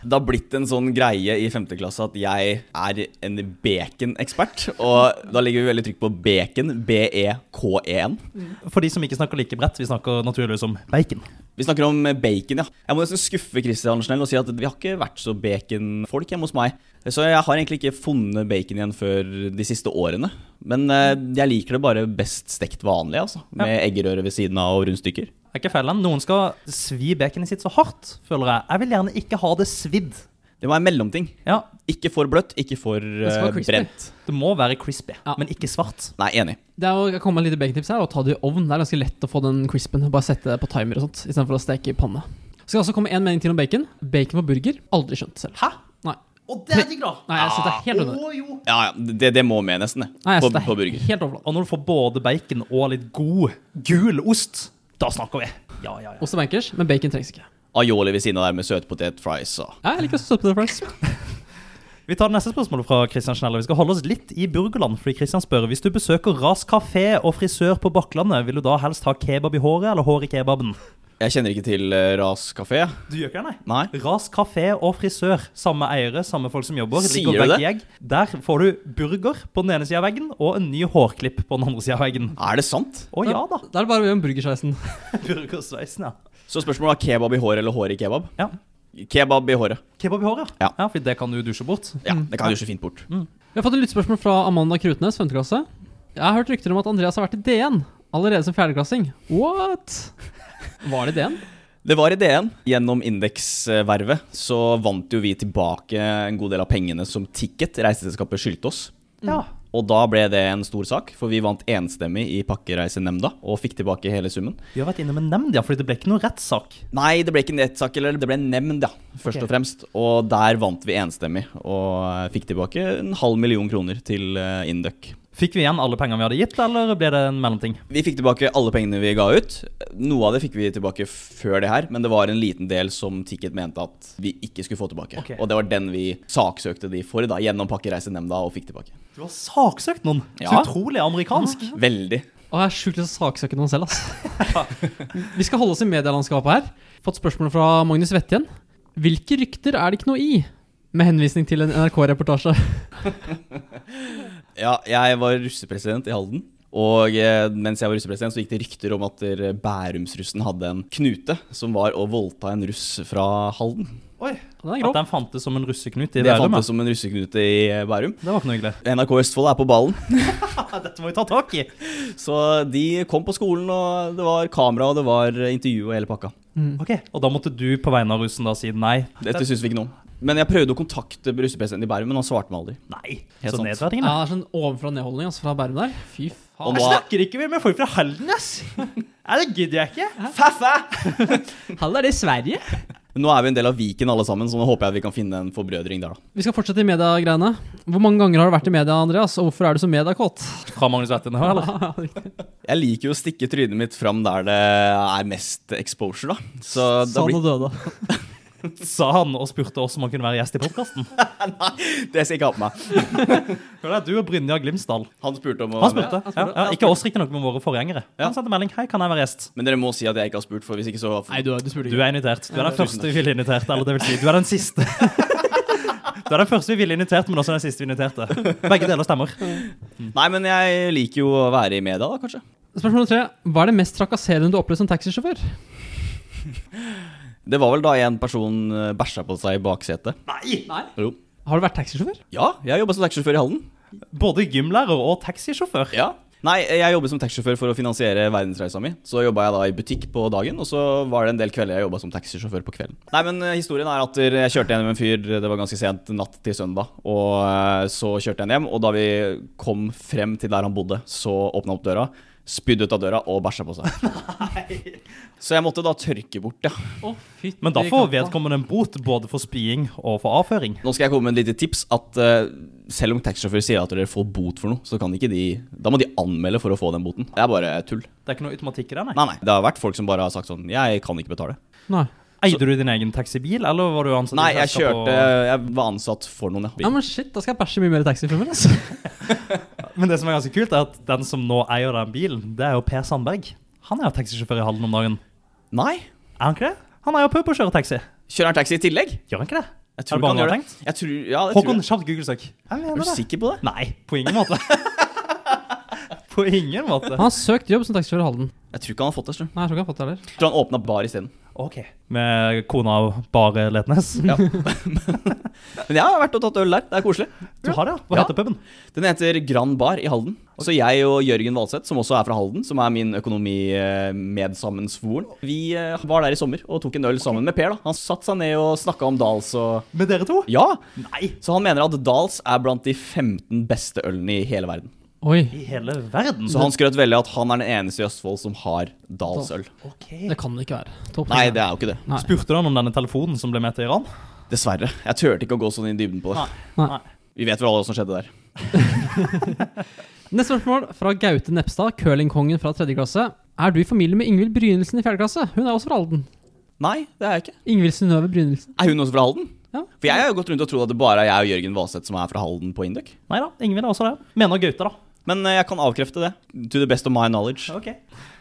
Det har blitt en sånn greie i 5. klasse at jeg er en bacon-ekspert. Og da legger vi veldig trykk på bacon. B-e-k-e-n. For de som ikke snakker like bredt, vi snakker naturligvis om bacon. Vi snakker om bacon, ja. Jeg må nesten skuffe Christian Schnell og si at vi har ikke vært så baconfolk hjemme hos meg. Så jeg har egentlig ikke funnet bacon igjen før de siste årene. Men eh, jeg liker det bare best stekt vanlig, altså. Med eggerøre ved siden av og rundstykker. Det er ikke feil, Noen skal svi baconet sitt så hardt, føler jeg. Jeg vil gjerne ikke ha det svidd. Det må være en mellomting. Ja, Ikke for bløtt, ikke for crispy. brent. det må være crispy, Ja. men ikke svart. Nei, enig. Det er å komme med litt lite bacontips her, og ta det i ovn. Det er ganske lett å få den crispen. Bare sette det på timer og sånt, istedenfor å steke i panne. Skal også komme en mening til om bacon. Bacon på burger. Aldri skjønt selv. Hæ? Nei. Og det er digg, da! Nei, jeg synes det er helt under. Å, jo. Ja, ja, det, det må med nesten, det. Nei, jeg På, synes på er burger. helt overflate. Og når du får både bacon og litt god, gul ost, da snakker vi. Ja, ja, ja. Ost og bankers, men bacon trengs ikke. Aioli ved siden av der med søtpotet fries og jeg liker også søt på det fries. (laughs) Vi tar neste spørsmålet fra Christian Schneller. Vi skal holde oss litt i burgerland. fordi Christian spør Hvis du besøker Ras kafé og frisør på Bakklandet, vil du da helst ha kebab i håret eller hår i kebaben? Jeg kjenner ikke til eh, Ras kafé. Du gjør ikke det, nei? Nei. Ras kafé og frisør. Samme eiere, samme folk som jobber. Sier du det? Der får du burger på den ene sida av veggen og en ny hårklipp på den andre sida av veggen. Er det sant? Å ja da. Da er det bare å gjøre burgersveisen. (laughs) Burgersveisen, ja. Så spørsmålet er kebab i håret eller hår i kebab? ja. Kebab i håret. Kebab i håret, Ja. ja. For det kan du dusje bort. Ja, det kan du dusje fint bort. Vi har fått et lyttspørsmål fra Amanda Krutnes, 5. klasse. Jeg har hørt rykter om at Andreas har vært i DN allerede som fjerdeklassing. What? Var det DN? Det var i DN. Gjennom indeksvervet så vant jo vi tilbake en god del av pengene som Ticket, reiseselskapet, skyldte oss. Ja. Og da ble det en stor sak, for vi vant enstemmig i Pakkereisenemnda og fikk tilbake hele summen. Vi har vært inne med nemnd, ja, fordi det ble ikke noe rettssak. Nei, det ble ikke en rettssak, eller det ble en nemnd, ja, først okay. og fremst. Og der vant vi enstemmig, og fikk tilbake en halv million kroner til eh, Induc. Fikk vi igjen alle pengene vi hadde gitt, eller ble det en mellomting? Vi fikk tilbake alle pengene vi ga ut. Noe av det fikk vi tilbake før det her, men det var en liten del som Ticket mente at vi ikke skulle få tilbake. Okay. Og det var den vi saksøkte de for, da, gjennom Pakkereisenemnda, og fikk tilbake. Du har saksøkt noen! Ja. Så utrolig amerikansk. Veldig. Og jeg er sjukt lyst til å saksøke noen selv, altså. (laughs) Vi skal holde oss i medielandskapet her. Fått spørsmål fra Magnus Wettjen. Hvilke rykter er det ikke noe i? Med henvisning til en NRK-reportasje. (laughs) Ja, jeg var russepresident i Halden. Og eh, mens jeg var russepresident, så gikk det rykter om at Bærumsrussen hadde en knute som var å voldta en russ fra Halden. Oi, At den fantes som en russeknut i Det Bærum. fantes som en russeknute i eh, Bærum. Det var ikke noe hyggelig. NRK Østfold er på ballen. (laughs) (laughs) Dette må vi ta tak i. Så de kom på skolen, og det var kamera, og det var intervju og hele pakka. Ok, Og da måtte du på vegne av russen da si nei? Dette syns vi ikke noe om. Men jeg prøvde å kontakte russepresidenten i Bærum, men han svarte meg aldri. Nei, Helt så sant. Ja, nedverdigende. det er sånn ovenfra-nedholdning altså, fra Bærum der. Fy Og faen. nå- Jeg snakker ikke med folk fra Halden, ass! Ja, det gidder jeg ikke. (laughs) Hall er det Sverige? Nå er vi en del av Viken alle sammen, så nå håper jeg vi kan finne en forbrødring der, da. Vi skal fortsette i mediegreiene. Hvor mange ganger har du vært i media, Andreas? Og hvorfor er du så mediekåt? Har Magnus Vetten her, eller? (laughs) Jeg liker jo å stikke trynet mitt fram der det er mest exposure, da. Så blir, og døde. (laughs) (laughs) Sa han og spurte oss om han kunne være gjest i podkasten. (laughs) Nei, det skal jeg ikke ha på meg. Du og Brynjar Glimsdal. Han spurte om å Han spurte. han Ja, spurte. ja, ikke oss, riktignok, men våre forgjengere. Ja. Han sendte melding. Hei, kan jeg være gjest? Men dere må si at jeg ikke har spurt, for hvis ikke så Nei, du, du spurte Du er invitert. Du er den første vi ville invitert. Eller det vil si, du er den siste. (laughs) Du er den første vi ville invitert, men også den siste vi inviterte. Begge deler stemmer. Nei, men jeg liker jo å være i media, da, kanskje. Spørsmål tre. Hva er det mest trakasserende du har opplevd som taxisjåfør? Det var vel da en person eh, bæsja på seg i baksetet. Nei! Nei. Jo. Har du vært taxisjåfør? Ja, jeg jobba som taxisjåfør i Halden. Både gymlærer og taxisjåfør. Ja. Nei, jeg jobber som taxisjåfør for å finansiere verdensreisa mi. Så jobba jeg da i butikk på dagen, og så var det en del kvelder jeg jobba som taxisjåfør på kvelden. Nei, men eh, historien er at jeg kjørte gjennom en fyr, det var ganske sent natt til søndag. Og eh, så kjørte jeg hjem, og da vi kom frem til der han bodde, så åpna opp døra. Spydde ut av døra og bæsja på seg. (laughs) Nei. Så jeg måtte da tørke bort, ja. Oh, Men da får vedkommende en bot både for spying og for avføring. Nå skal jeg komme med et lite tips. At uh, selv om taxisjåfører sier at dere får bot for noe, så kan ikke de Da må de anmelde for å få den boten. Det er bare tull. Det er ikke noe automatikk i det, nei. Nei, nei. Det har vært folk som bare har sagt sånn Jeg kan ikke betale. Nei. Eide du din egen taxibil, eller var du ansatt Nei, jeg kjørte og- Jeg var ansatt for noen, Ja, ja. men shit, da skal jeg bæsje mye mer i taxifilmer. Altså. (laughs) Men det som er ganske kult, er at den som nå eier den bilen, det er jo Per Sandberg. Han er jo taxisjåfør i Halden om dagen. Nei. Er han ikke det? Han er jo pub og kjører taxi. Kjører han taxi i tillegg? Gjør han ikke det? Jeg Er tror det bare han gjør det. Jeg tror, ja, det Håkon, kjapt Google-søk. Er du sikker på det? Nei, på ingen måte. (laughs) på ingen måte. Han har søkt jobb som taxisjåfør i Halden. Jeg tror ikke han har fått det. tror. Nei, jeg tror ikke han har fått det heller. Jeg tror han åpna bar isteden. Ok. Med kona Bare Letnes. (laughs) Ja. Men jeg har vært og tatt øl der. Det er koselig. Du har det, ja? Hva Ja. heter puben? Den heter Grand Bar i Halden. Så jeg og Jørgen Valseth, som også er fra Halden, som er min økonomimedssammensvoren, vi eh, var der i sommer og tok en øl sammen med Per. da. Han satte seg ned og snakka om Dals og Med dere to? Ja! Nei. Så han mener at Dals er blant de 15 beste ølene i hele verden. Oi, I hele verden? Så han skrøt veldig at han er den eneste i Østfold som har dalsøl. Okay. Det kan det ikke være. Topp. Nei, det er jo ikke det. Nei. Spurte du han om denne telefonen som ble med til Iran? Dessverre. Jeg turte ikke å gå sånn i dybden på det. Nei. Nei. Vi vet vel alle hva som skjedde der. (laughs) Neste spørsmål fra Gaute Nepstad, curlingkongen fra tredje klasse. Er du i familie med Ingvild Brynildsen i fjerde klasse? Hun er også fra Halden. Nei, det er jeg ikke. Ingvild Synnøve Brynildsen. Er hun også fra Halden? Ja. For jeg har jo gått rundt og trodd at det bare er jeg og Jørgen Valseth som er fra Halden på Induc. Nei da, Ingvild er også det. Mener Gaute, da. Men eh, jeg kan avkrefte det. To the best of my knowledge. Okay.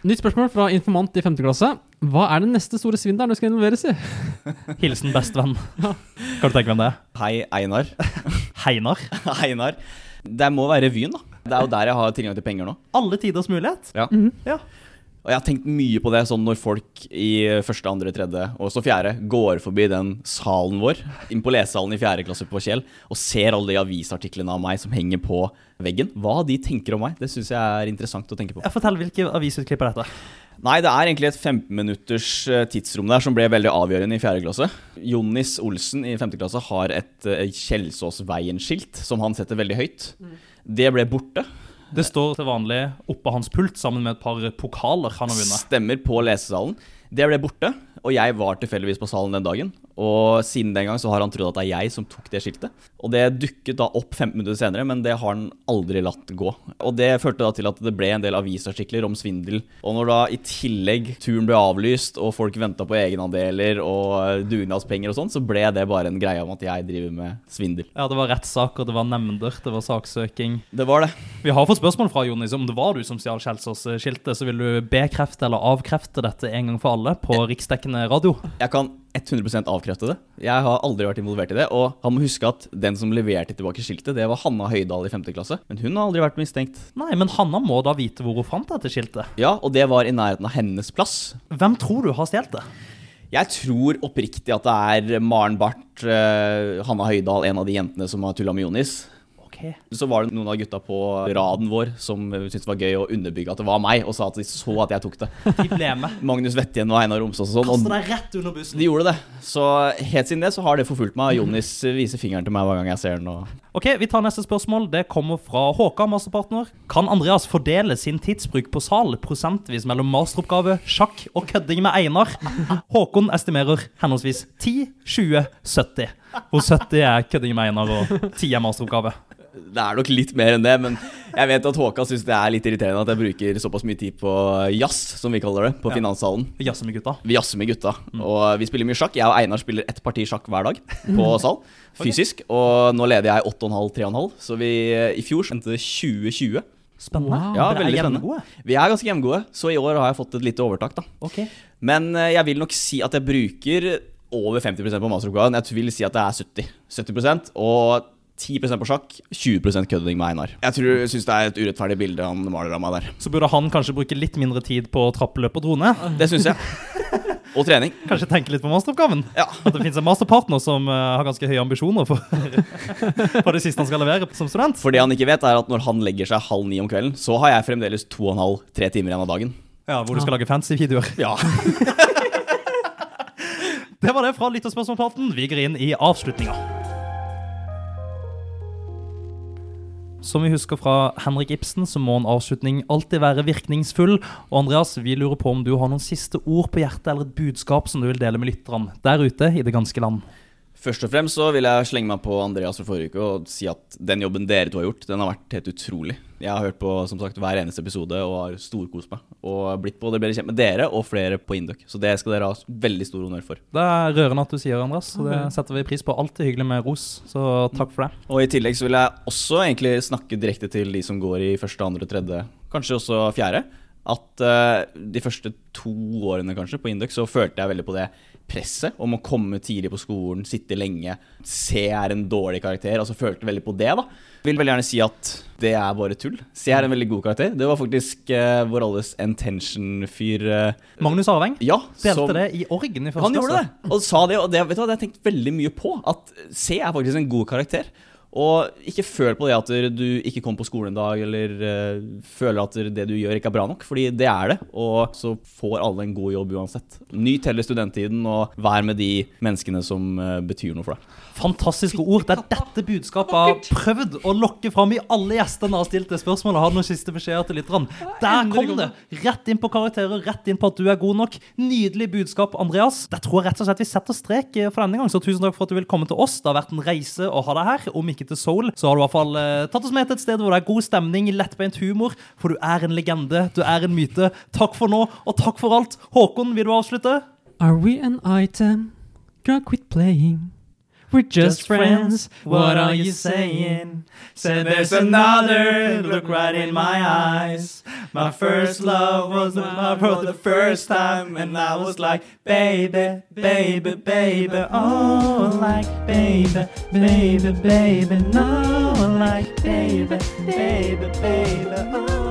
Nytt spørsmål fra informant i 5. klasse. Hva er den neste store svindelen du skal involveres i? (laughs) Hilsen bestevenn. Kan du tenke hvem det er? Hei, Einar. (laughs) Heinar. (laughs) Heinar. Det må være revyen, da. Det er jo der jeg har tilgang til penger nå. Alle tiders mulighet. Ja. Ja. Og jeg har tenkt mye på det sånn når folk i første, andre, tredje og også fjerde går forbi den salen vår, inn på lesesalen i fjerde klasse på Kjell, og ser alle de avisartiklene av meg som henger på veggen. Hva de tenker om meg, det syns jeg er interessant å tenke på. Jeg Fortell hvilke avisutklipp er dette. Nei, det er egentlig et 15 minutters eh, tidsrom der som ble veldig avgjørende i fjerde klasse. Jonis Olsen i femte klasse har et uh, Kjelsåsveien-skilt som han setter veldig høyt. Det ble borte. Det står til vanlig oppå hans pult sammen med et par pokaler han har vunnet. Stemmer på lesesalen. Det ble borte, og jeg var tilfeldigvis på salen den dagen. Og siden den gang så har han trodd at det er jeg som tok det skiltet. Og det dukket da opp 15 minutter senere, men det har han aldri latt gå. Og det førte da til at det ble en del avisartikler om svindel. Og når da i tillegg turen ble avlyst, og folk venta på egenandeler og dugnadspenger og sånn, så ble det bare en greie om at jeg driver med svindel. Ja, Det var rettssaker, det var nemnder, det var saksøking. Det var det. Vi har fått spørsmål fra Jonis om det var du som stjal Kjelsås-skiltet. Så vil du bekrefte eller avkrefte dette en gang for alle på riksdekkende radio? Jeg kan 100% avkrefte det. Jeg har aldri vært involvert i det. Og han må huske at den som leverte tilbake skiltet, det var Hanna Høydahl i 5. klasse. Men hun har aldri vært mistenkt. Nei, men Hanna må da vite hvor hun fant dette skiltet. Ja, og det var i nærheten av hennes plass. Hvem tror du har stjålet det? Jeg tror oppriktig at det er Maren Barth, eh, Hanna Høydahl, en av de jentene som har tulla med Jonis. Så var det noen av gutta på raden vår som syntes det var gøy å underbygge at det var meg, og sa at de så at jeg tok det. De ble med. Magnus Vettjen og Einar Romsås og sånn. Kasta deg rett under bussen. de gjorde det. Så helt siden det så har det forfulgt meg. Jonis viser fingeren til meg hver gang jeg ser den. Og Ok, Vi tar neste spørsmål. Det kommer fra Håkan, masterpartner. Kan Andreas fordele sin tidsbruk på sal prosentvis mellom masteroppgave, sjakk og kødding med Einar? Håkon estimerer henholdsvis 10, 20, 70. Hvor 70 er kødding med Einar og 10 er masteroppgave. Det er nok litt mer enn det, men jeg vet at Håkan syns det er litt irriterende at jeg bruker såpass mye tid på jazz, som vi kaller det, på Ja. Finanssalen. Vi jazzer med gutta. Vi jazzer med gutta, og vi spiller mye sjakk. Jeg og Einar spiller ett parti sjakk hver dag på sal, fysisk. Og nå leder jeg 8,5-3,5, så vi i fjor endte 2020. Spennende. Wow. Ja, Dere er jevngode. Vi er ganske jevngode, så i år har jeg fått et lite overtak, da. Okay. Men eh, jeg vil nok si at jeg bruker over 50% på masteroppgaven. Jeg vil si at det er 70. 70% og 10% på sjakk, 20 kødding med Einar. Jeg tror, syns det er et urettferdig bilde han maler av meg der. Så burde han kanskje bruke litt mindre tid på trappeløp og drone. Det syns jeg. (laughs) Og trening. Kanskje tenke litt på masteroppgaven. Ja. At det finnes en masterpartner som eh, har ganske høye ambisjoner for, (laughs) for det siste han skal levere som student. For det han ikke vet, er at når han legger seg halv ni om kvelden, så har jeg fremdeles to og en halv, tre timer igjen av dagen. Ja, Hvor du skal lage fancy videoer. Ja. (laughs) Det var det fra Lytterspørsmålspraten. Vi går inn i avslutninga. Som vi husker fra Henrik Ibsen, så må en avslutning alltid være virkningsfull. Og Andreas, vi lurer på om du har noen siste ord på hjertet eller et budskap som du vil dele med lytterne der ute i det ganske land. Først og fremst så vil jeg slenge meg på Andreas fra forrige uke og si at den jobben dere to har gjort, den har vært helt utrolig. Jeg har hørt på som sagt hver eneste episode og har storkost meg. Og blitt både bedre kjent med dere og flere på Induc. Så det skal dere ha veldig stor honnør for. Det er rørende at du sier, Andreas. Så det setter vi pris på. Alltid hyggelig med ros. Så takk for det. Og i tillegg så vil jeg også egentlig snakke direkte til de som går i første, andre, tredje, kanskje også fjerde. At uh, de første to årene kanskje på Induc så følte jeg veldig på det presset om å komme tidlig på skolen, sitte lenge. C er en dårlig karakter. Altså følte veldig på det, da. Vil veldig gjerne si at det er bare tull. C er en veldig god karakter. Det var faktisk uh, vår alles intention-fyr. uh, Magnus Arveng ja, delte som- det i Orgen i første han gjorde det, og sa det, og det, vet du hva, det har jeg tenkt veldig mye på. At C er faktisk en god karakter. Og ikke føl på det at du ikke kom på skolen en dag, eller uh, føler at det du gjør ikke er bra nok, fordi det er det. Og så får alle en god jobb uansett. Nyt heller studenttiden, og vær med de menneskene som uh, betyr noe for deg. Fantastiske ord. Det er dette budskapet jeg har prøvd å lokke fram i alle gjestene har stilt det spørsmålet. Har noen siste beskjeder til lytterne? Der kom det! Rett inn på karakterer, rett inn på at du er god nok. Nydelig budskap, Andreas. Det tror jeg rett og slett vi setter strek eh, for denne gang. Så tusen takk for at du vil komme til oss. Det har vært en reise å ha deg her. Om ikke til Soul, så har du i hvert fall eh, tatt oss med til et sted hvor det er god stemning, lettbeint humor. For du er en legende. Du er en myte. Takk for nå, og takk for alt. Håkon, vil du avslutte? Are we an item? Girl, quit playing. We're just friends. What are you saying? Said there's another look right in my eyes. My first love was when I wrote the first time, and I was like, baby, baby, baby, oh, like baby, baby, baby, no, like baby, baby, baby, oh.